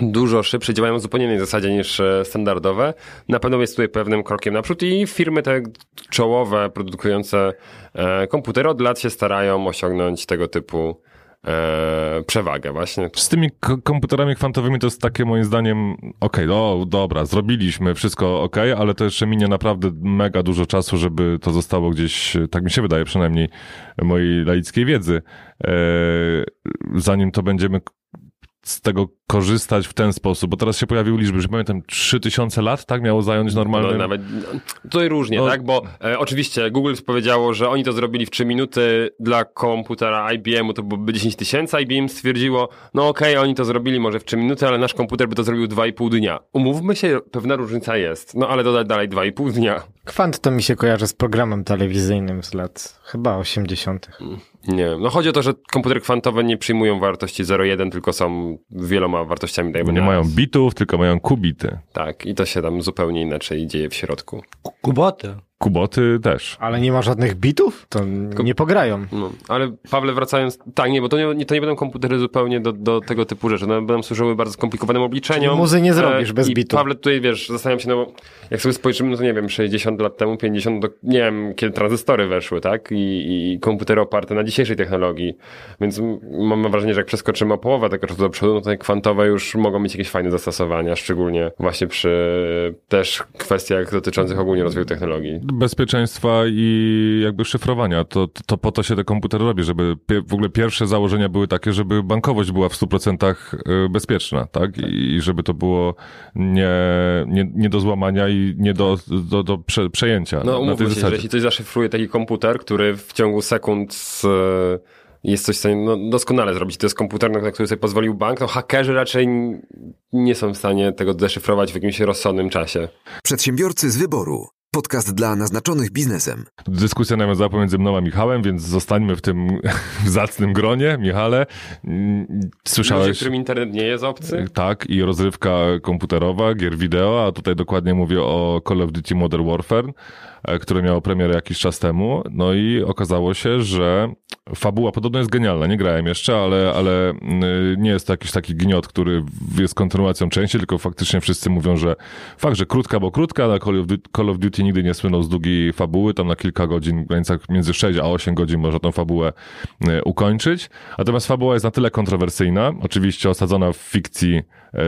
dużo szybsze, działają na zupełnie innej zasadzie niż e, standardowe. Na pewno jest tutaj pewnym krokiem naprzód i firmy te czołowe, produkujące e, komputery od lat się starają osiągnąć tego typu e, przewagę właśnie. Z tymi komputerami kwantowymi to jest takie moim zdaniem, okej, no dobra, zrobiliśmy wszystko okej, ale to jeszcze minie naprawdę mega dużo czasu, żeby to zostało gdzieś, tak mi się wydaje przynajmniej, mojej laickiej wiedzy, zanim to będziemy z tego korzystać w ten sposób, bo teraz się pojawiły liczby, że pamiętam 3000 lat, tak miało zająć normalne... No, nawet, no, tutaj różnie, No. tak? Bo e, oczywiście Google powiedziało, że oni to zrobili w 3 minuty dla komputera IBM-u to byłoby 10 tysięcy, IBM stwierdziło, no okej, oni to zrobili może w 3 minuty, ale nasz komputer by to zrobił 2,5 dnia. Umówmy się, pewna różnica jest, no ale dodać dalej 2,5 dnia. Kwant to mi się kojarzy z programem telewizyjnym z lat chyba 80. Nie, no chodzi o to, że komputery kwantowe nie przyjmują wartości 0,1, tylko są wieloma wartościami dajmy Nie na mają bitów, tylko mają kubity. Tak, i to się tam zupełnie inaczej dzieje w środku. Kuboty. Kuboty też. Ale nie ma żadnych bitów? To nie pograją. No, ale Pawle, wracając, tak, nie, bo to nie, to nie będą komputery zupełnie do, do tego typu rzeczy. No, będą służyły bardzo skomplikowanym obliczeniom. Czyli muzy nie zrobisz bez i bitu. Pawle, tutaj wiesz, zastanawiam się, no bo jak sobie spojrzymy, no to nie wiem, 60 lat temu, 50, to nie wiem, kiedy tranzystory weszły, tak? I, i komputery oparte na dzisiejszej technologii. Więc mam wrażenie, że jak przeskoczymy o połowę tego czasu do przodu, no to te kwantowe już mogą mieć jakieś fajne zastosowania, szczególnie właśnie przy też kwestiach dotyczących ogólnie rozwoju technologii. bezpieczeństwa i jakby szyfrowania. To, to, po to się te komputery robi, żeby w ogóle pierwsze założenia były takie, żeby bankowość była w 100% y, bezpieczna, tak? I żeby to było nie, nie, nie do złamania i nie do, do, do prze, przejęcia. No umówmy się, że zasadzie. jeśli coś zaszyfruje taki komputer, który w ciągu sekund z, jest coś w stanie no, doskonale zrobić, to jest komputer, na który sobie pozwolił bank, no hakerzy raczej nie są w stanie tego deszyfrować w jakimś rozsądnym czasie. Przedsiębiorcy z wyboru. Podcast dla naznaczonych biznesem. Dyskusja nawiązała pomiędzy mną a Michałem, więc zostańmy w tym zacnym gronie. Michale, mm, Ludzie, słyszałeś... którym internet nie jest obcy? Tak, i rozrywka komputerowa, gier wideo, a tutaj dokładnie mówię o Call of Duty Modern Warfare, e, które miało premierę jakiś czas temu. No i okazało się, że fabuła podobno jest genialna. Nie grałem jeszcze, ale, ale mm, nie jest to jakiś taki gniot, który jest kontynuacją części, tylko faktycznie wszyscy mówią, że fakt, że krótka, bo krótka, ale Call of, Duty, Call of Duty nigdy nie słynął z długiej fabuły, tam na kilka godzin, w granicach między 6 a 8 godzin można tą fabułę e, ukończyć. Natomiast fabuła jest na tyle kontrowersyjna, oczywiście osadzona w fikcji e,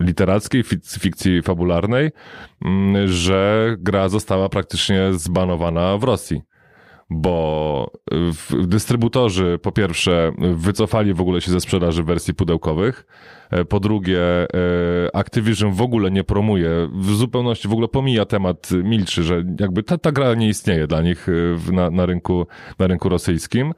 literackiej, fik- fikcji fabularnej, mm, że gra została praktycznie zbanowana w Rosji. Bo w- dystrybutorzy po pierwsze wycofali w ogóle się ze sprzedaży wersji pudełkowych, po drugie e, Activision w ogóle nie promuje, w zupełności w ogóle pomija temat, milczy, że jakby ta, ta gra nie istnieje dla nich e, na, na, rynku, na rynku rosyjskim.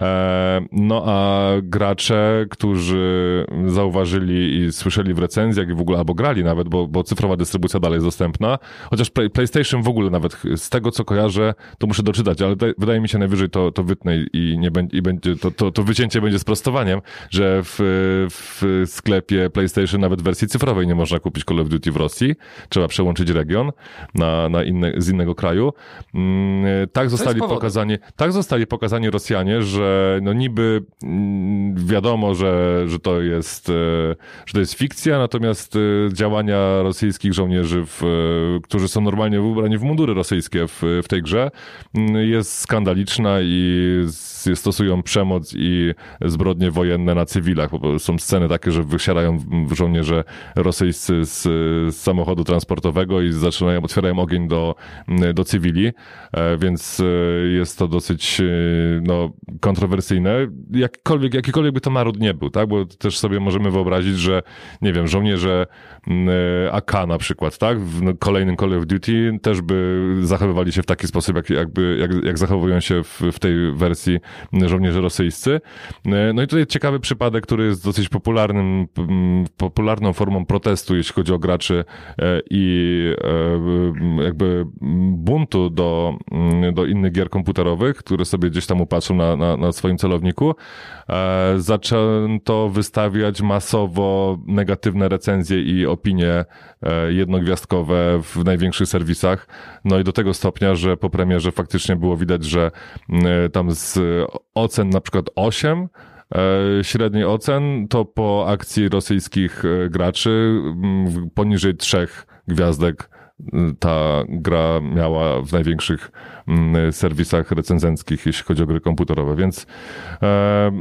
E, No a gracze, którzy zauważyli i słyszeli w recenzjach i w ogóle albo grali nawet, bo, bo cyfrowa dystrybucja dalej jest dostępna, chociaż Play, PlayStation w ogóle nawet z tego co kojarzę, to muszę doczytać, ale te- wydaje mi się najwyżej to, to wytnę i nie będzie, i będzie to, to, to wycięcie będzie sprostowaniem, że w, w sklepie PlayStation nawet wersji cyfrowej nie można kupić Call of Duty w Rosji. Trzeba przełączyć region na, na inne, z innego kraju. Mm, Tak zostali pokazani, tak zostali pokazani Rosjanie, że no niby mm, wiadomo, że, że to jest, e, że to jest fikcja, natomiast e, działania rosyjskich żołnierzy, w, e, którzy są normalnie ubrani w mundury rosyjskie w, w tej grze, mm, jest skandaliczna i s- stosują przemoc i zbrodnie wojenne na cywilach. Są sceny takie, że wysiadają żołnierze rosyjscy z, z samochodu transportowego i zaczynają, otwierają ogień do, do cywili, e, więc e, jest to dosyć e, no, kontrowersyjne. Jakkolwiek, jakikolwiek by to naród nie był, tak? Bo też sobie możemy wyobrazić, że nie wiem, żołnierze AK na przykład, tak? W no, kolejnym Call of Duty też by zachowywali się w taki sposób, jak, jakby, jak, jak zachowują się w, w tej wersji żołnierze rosyjscy. E, No i tutaj ciekawy przypadek, który jest dosyć popularnym, m, popularną formą protestu, jeśli chodzi o graczy e, i e, jakby buntu do, mm, do innych gier komputerowych, które sobie gdzieś tam upatrzą na, na, na swoim celowniku. Zaczęto wystawiać masowo negatywne recenzje i opinie jednogwiazdkowe w największych serwisach. No i do tego stopnia, że po premierze faktycznie było widać, że mm, tam z ocen na przykład 8 e, średniej ocen, to po akcji rosyjskich e, graczy m, w- poniżej trzech gwiazdek m, ta gra miała w największych serwisach recenzenckich, jeśli chodzi o gry komputerowe, więc e,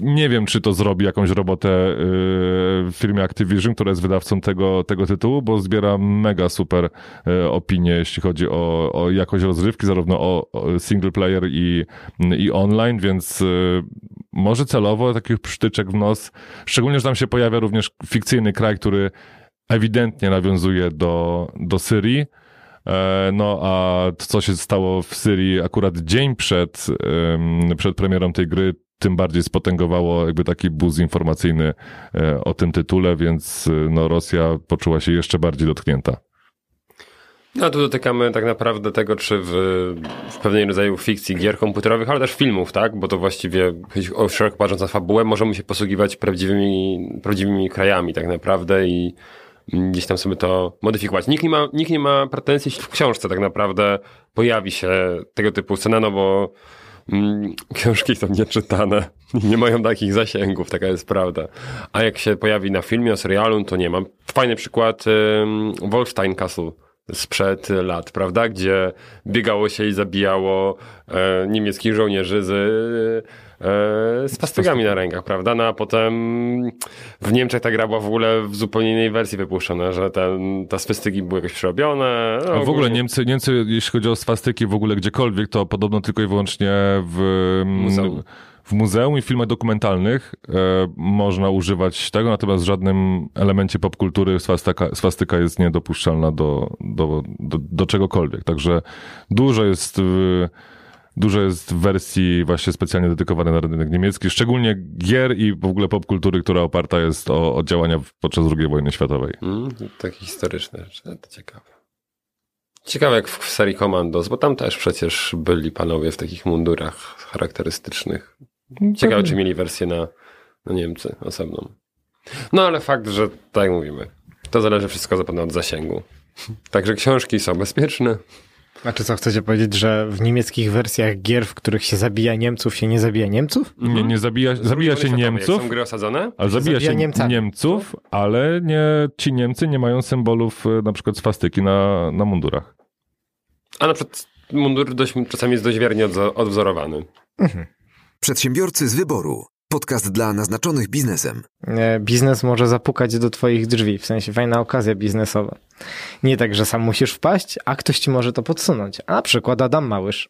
nie wiem, czy to zrobi jakąś robotę y, w firmie Activision, która jest wydawcą tego, tego tytułu, bo zbiera mega super y, opinie, jeśli chodzi o, o jakość rozrywki, zarówno o, single player i, i online, więc y, może celowo taki przytyczek w nos, szczególnie, że tam się pojawia również fikcyjny kraj, który ewidentnie nawiązuje do, do Syrii. E, No a to, co się stało w Syrii akurat dzień przed, przed premierą tej gry, tym bardziej spotęgowało jakby taki buz informacyjny e, o tym tytule, więc e, no, Rosja poczuła się jeszcze bardziej dotknięta. No tu dotykamy tak naprawdę tego, czy w, w pewnej rodzaju fikcji gier komputerowych, ale też filmów, tak? Bo to właściwie, o szeroko patrząc na fabułę, możemy się posługiwać prawdziwymi, prawdziwymi krajami tak naprawdę i mm, gdzieś tam sobie to modyfikować. Nikt nie ma, nikt nie ma pretensji, jeśli w książce tak naprawdę pojawi się tego typu scena, no bo książki są nieczytane nie mają takich zasięgów, taka jest prawda. A jak się pojawi na filmie, na serialu, to nie mam. Fajny przykład ym, Wolfstein Castle sprzed lat, prawda? Gdzie biegało się i zabijało e, niemieckich żołnierzy z, e, z pastygami na rękach, prawda? No a potem w Niemczech ta gra była w ogóle w zupełnie innej wersji wypuszczona, że ten, te swastyki były jakoś przerobione. No, w ogóle Niemcy, Niemcy, jeśli chodzi o swastyki w ogóle gdziekolwiek, to podobno tylko i wyłącznie w Muzeum. w muzeum i w filmach dokumentalnych e, można używać tego, natomiast w żadnym elemencie popkultury swastyka, swastyka jest niedopuszczalna do, do, do, do czegokolwiek. Także dużo jest w, dużo jest wersji właśnie specjalnie dedykowanych na rynek niemiecki, szczególnie gier i w ogóle popkultury, która oparta jest o, o działania podczas II wojny światowej. Mm, takie historyczne rzeczy, to ciekawe. Ciekawe jak w serii Commandos, bo tam też przecież byli panowie w takich mundurach charakterystycznych. Ciekawe, czy mieli wersję na, na Niemcy osobną. No ale fakt, że tak jak mówimy, to zależy wszystko zapewne od zasięgu. Także książki są bezpieczne. Znaczy co, chcecie powiedzieć, że w niemieckich wersjach gier, w których się zabija Niemców, się nie zabija Niemców? Nie, nie zabija, zabija się Niemców, Są gry osadzone? ale zabija zabija się Niemcami. Niemców, ale nie, ci Niemcy nie mają symbolów e, na przykład swastyki na, na mundurach. A na przykład mundur dość, czasami jest dość wiernie odwzorowany. Przedsiębiorcy z wyboru. Podcast dla naznaczonych biznesem. E, Biznes może zapukać do twoich drzwi, w sensie fajna okazja biznesowa. Nie tak, że sam musisz wpaść, a ktoś ci może to podsunąć. A na przykład Adam Małysz,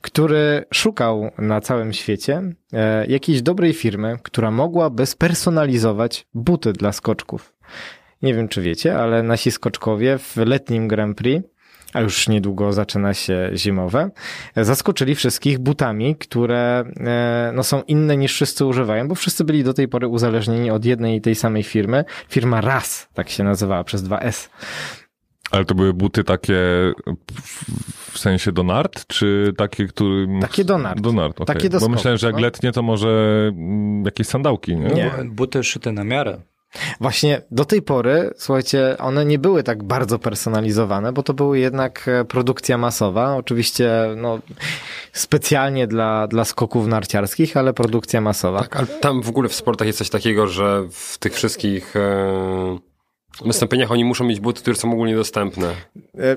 który szukał na całym świecie e, jakiejś dobrej firmy, która mogłaby spersonalizować buty dla skoczków. Nie wiem, czy wiecie, ale nasi skoczkowie w letnim Grand Prix a już niedługo zaczyna się zimowe, zaskoczyli wszystkich butami, które e, no, są inne niż wszyscy używają, bo wszyscy byli do tej pory uzależnieni od jednej i tej samej firmy. Firma RAS, tak się nazywała, przez dwa S. Ale to były buty takie w, sensie do nart, czy takie, które... Takie do nart. Do nart, okej. Takie do Bo myślałem, że jak no. letnie, to może mm, jakieś sandałki, nie? Nie. Buty szyte na miarę. Właśnie do tej pory, słuchajcie, one nie były tak bardzo personalizowane, bo to były jednak e, produkcja masowa. Oczywiście, no, specjalnie dla, dla skoków narciarskich, ale produkcja masowa. Tak, ale tam w ogóle w sportach jest coś takiego, że w tych wszystkich e, wystąpieniach oni muszą mieć buty, które są ogólnie dostępne. E,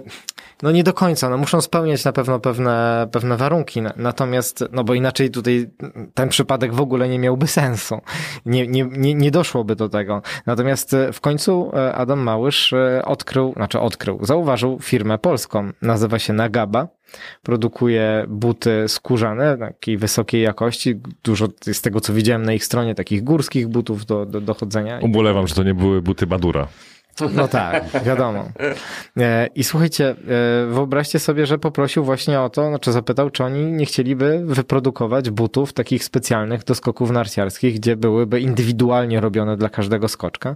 No nie do końca, no muszą spełniać na pewno pewne, pewne warunki, Na- natomiast, no bo inaczej tutaj ten przypadek w ogóle nie miałby sensu. Nie, nie, nie, nie doszłoby do tego. Natomiast e, w końcu e, Adam Małysz odkrył, znaczy odkrył, zauważył firmę polską, nazywa się Nagaba. Produkuje buty skórzane, takiej wysokiej jakości. Dużo z tego, co widziałem na ich stronie, takich górskich butów do, do, do chodzenia. Ubolewam, że to nie były buty Badura. No tak, wiadomo. E, I słuchajcie, e, wyobraźcie sobie, że poprosił właśnie o to, znaczy zapytał, czy oni nie chcieliby wyprodukować butów takich specjalnych do skoków narciarskich, gdzie byłyby indywidualnie robione dla każdego skoczka.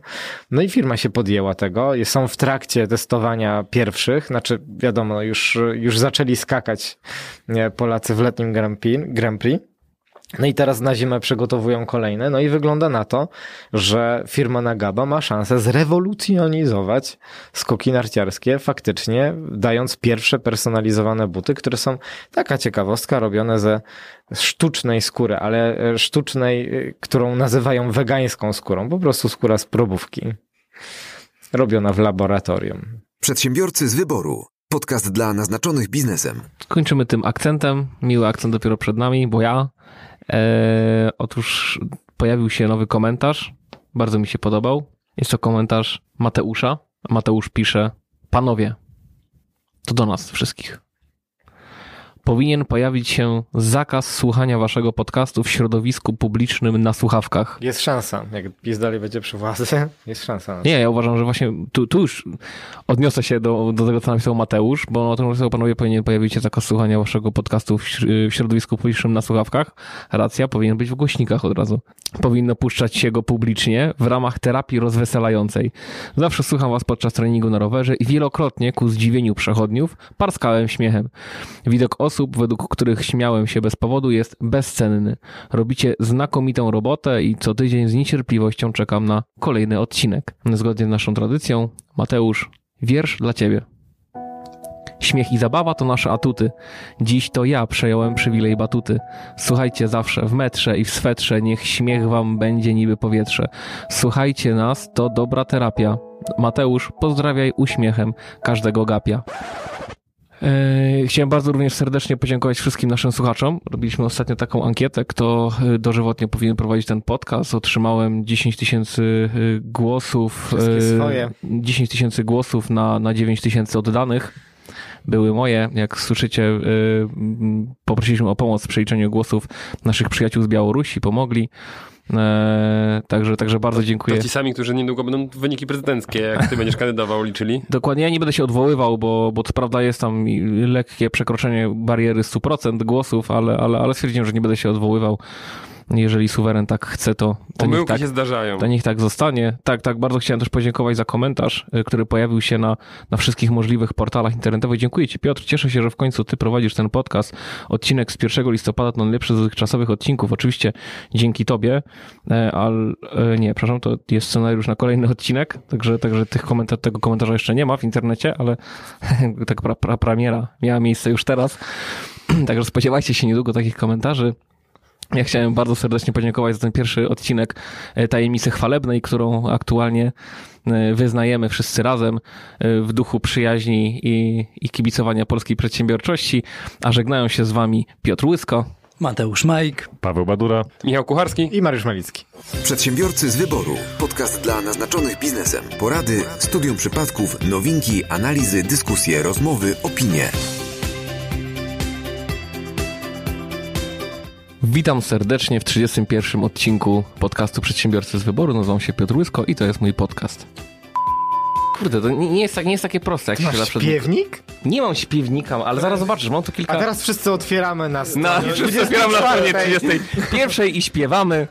No i firma się podjęła tego. Są w trakcie testowania pierwszych, znaczy wiadomo, już, już zaczęli skakać Polacy w letnim Grand Prix. Grand Prix. No i teraz na zimę przygotowują kolejne. No i wygląda na to, że firma Nagaba ma szansę zrewolucjonizować skoki narciarskie, faktycznie dając pierwsze personalizowane buty, które są taka ciekawostka, robione ze sztucznej skóry, ale e, sztucznej, e, którą nazywają wegańską skórą, po prostu skóra z probówki. Robiona w laboratorium. Przedsiębiorcy z wyboru. Podcast dla naznaczonych biznesem. Kończymy tym akcentem. Miły akcent dopiero przed nami, bo ja. E, otóż pojawił się nowy komentarz. Bardzo mi się podobał. Jest to komentarz Mateusza. Mateusz pisze: Panowie, to do nas wszystkich. Powinien pojawić się zakaz słuchania waszego podcastu w środowisku publicznym na słuchawkach. Jest szansa, jak PiS dalej będzie przy władzy, jest szansa. Nie, ja uważam, że właśnie tu, tu już odniosę się do, do tego, co napisał Mateusz, bo na tym napisał, panowie, powinien pojawić się zakaz słuchania waszego podcastu w, w środowisku publicznym na słuchawkach. Racja, powinien być w głośnikach od razu. Powinno puszczać się go publicznie w ramach terapii rozweselającej. Zawsze słucham was podczas treningu na rowerze i wielokrotnie ku zdziwieniu przechodniów parskałem śmiechem. Widok osób, według których śmiałem się bez powodu jest bezcenny. Robicie znakomitą robotę i co tydzień z niecierpliwością czekam na kolejny odcinek. Zgodnie z naszą tradycją, Mateusz, wiersz dla ciebie. Śmiech i zabawa to nasze atuty. Dziś to ja przejąłem przywilej batuty. Słuchajcie zawsze w metrze i w swetrze, niech śmiech wam będzie niby powietrze. Słuchajcie nas, to dobra terapia. Mateusz, pozdrawiaj uśmiechem każdego gapia. Eee, Chciałem bardzo również serdecznie podziękować wszystkim naszym słuchaczom. Robiliśmy ostatnio taką ankietę, kto e, dożywotnie powinien prowadzić ten podcast. Otrzymałem 10 tysięcy e, głosów. Wszystkie e, swoje. 10 tysięcy głosów na, na 9 tysięcy oddanych. Były moje. Jak słyszycie, e, poprosiliśmy o pomoc w przeliczeniu głosów naszych przyjaciół z Białorusi. Pomogli. E, Także, także bardzo dziękuję. To ci sami, którzy niedługo będą wyniki prezydenckie, jak ty będziesz kandydował, liczyli. Dokładnie, ja nie będę się odwoływał, bo, bo co prawda jest tam lekkie przekroczenie bariery 100% głosów, ale, ale, ale stwierdziłem, że nie będę się odwoływał. Jeżeli suweren tak chce, to, to Pomyłki tak, się zdarzają. to niech tak zostanie. Tak, tak, bardzo chciałem też podziękować za komentarz, y, który pojawił się na, na wszystkich możliwych portalach internetowych. Dziękuję Ci, Piotr. Cieszę się, że w końcu Ty prowadzisz ten podcast. Odcinek z 1 listopada to najlepszy z dotychczasowych odcinków. Oczywiście dzięki Tobie, e, ale nie, przepraszam, to jest scenariusz na kolejny odcinek, także, także tych komentar tego komentarza jeszcze nie ma w internecie, ale tak pra, pra, premiera miała miejsce już teraz. Także spodziewajcie się niedługo takich komentarzy. Ja chciałem bardzo serdecznie podziękować za ten pierwszy odcinek e, Tajemnicy Chwalebnej, którą aktualnie e, wyznajemy wszyscy razem e, w duchu przyjaźni i, i kibicowania polskiej przedsiębiorczości. A żegnają się z wami Piotr Łysko. Mateusz Majk. Paweł Badura. Michał Kucharski. I Mariusz Malicki. Przedsiębiorcy z wyboru. Podcast dla naznaczonych biznesem. Porady, studium przypadków, nowinki, analizy, dyskusje, rozmowy, opinie. Witam serdecznie w 31 odcinku podcastu Przedsiębiorcy z Wyboru. Nazywam się Piotr Łysko i to jest mój podcast. Kurde, to nie jest, tak, nie jest takie proste, jak się Masz zawsze... śpiewnik? Nie mam śpiewnika, ale zaraz zobaczysz, mam tu kilka... A teraz wszyscy otwieramy na Na, stronie wszyscy otwieram na stronie 24. 31 i śpiewamy.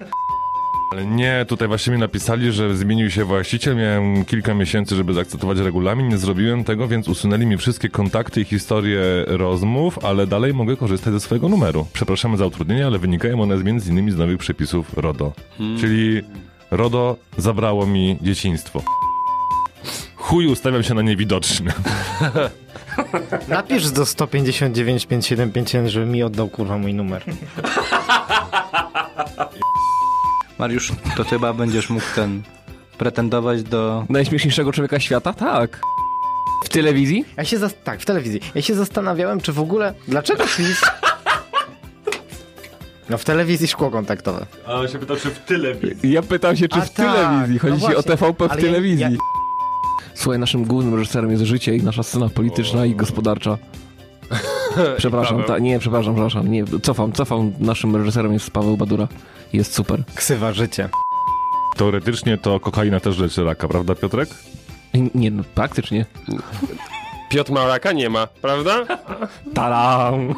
Ale nie, tutaj właśnie mi napisali, że zmienił się właściciel, miałem kilka miesięcy, żeby zaakceptować regulamin, nie zrobiłem tego, więc usunęli mi wszystkie kontakty i historie rozmów, ale dalej mogę korzystać ze swojego numeru. Przepraszamy za utrudnienia, ale wynikają one z między innymi z nowych przepisów RODO. Czyli RODO zabrało mi dzieciństwo. Chuj, ustawiam się na niewidoczny. Napisz do 159 575, żeby mi oddał kurwa mój numer. Mariusz, to chyba będziesz mógł ten pretendować do... Najśmieszniejszego człowieka świata? Tak. W telewizji? Ja się zas- tak, w telewizji. Ja się zastanawiałem, czy w ogóle. Dlaczego PiS. No w telewizji szkło kontaktowe. Ale się pyta, czy w tyle Ja pytam się, czy A w tak, telewizji. Chodzi no ci o. TVP w Ale ja- telewizji. ja- Słuchaj, naszym głównym reżyserem jest życie i nasza scena polityczna i gospodarcza. Przepraszam, ta, nie, przepraszam, przepraszam, nie, cofam, cofam, naszym reżyserem jest Paweł Badura. Jest super. Ksywa życie. Teoretycznie to kokaina też leczy raka, prawda Piotrek? Nie, no, praktycznie. Piotr Małraka nie ma, prawda? Taram!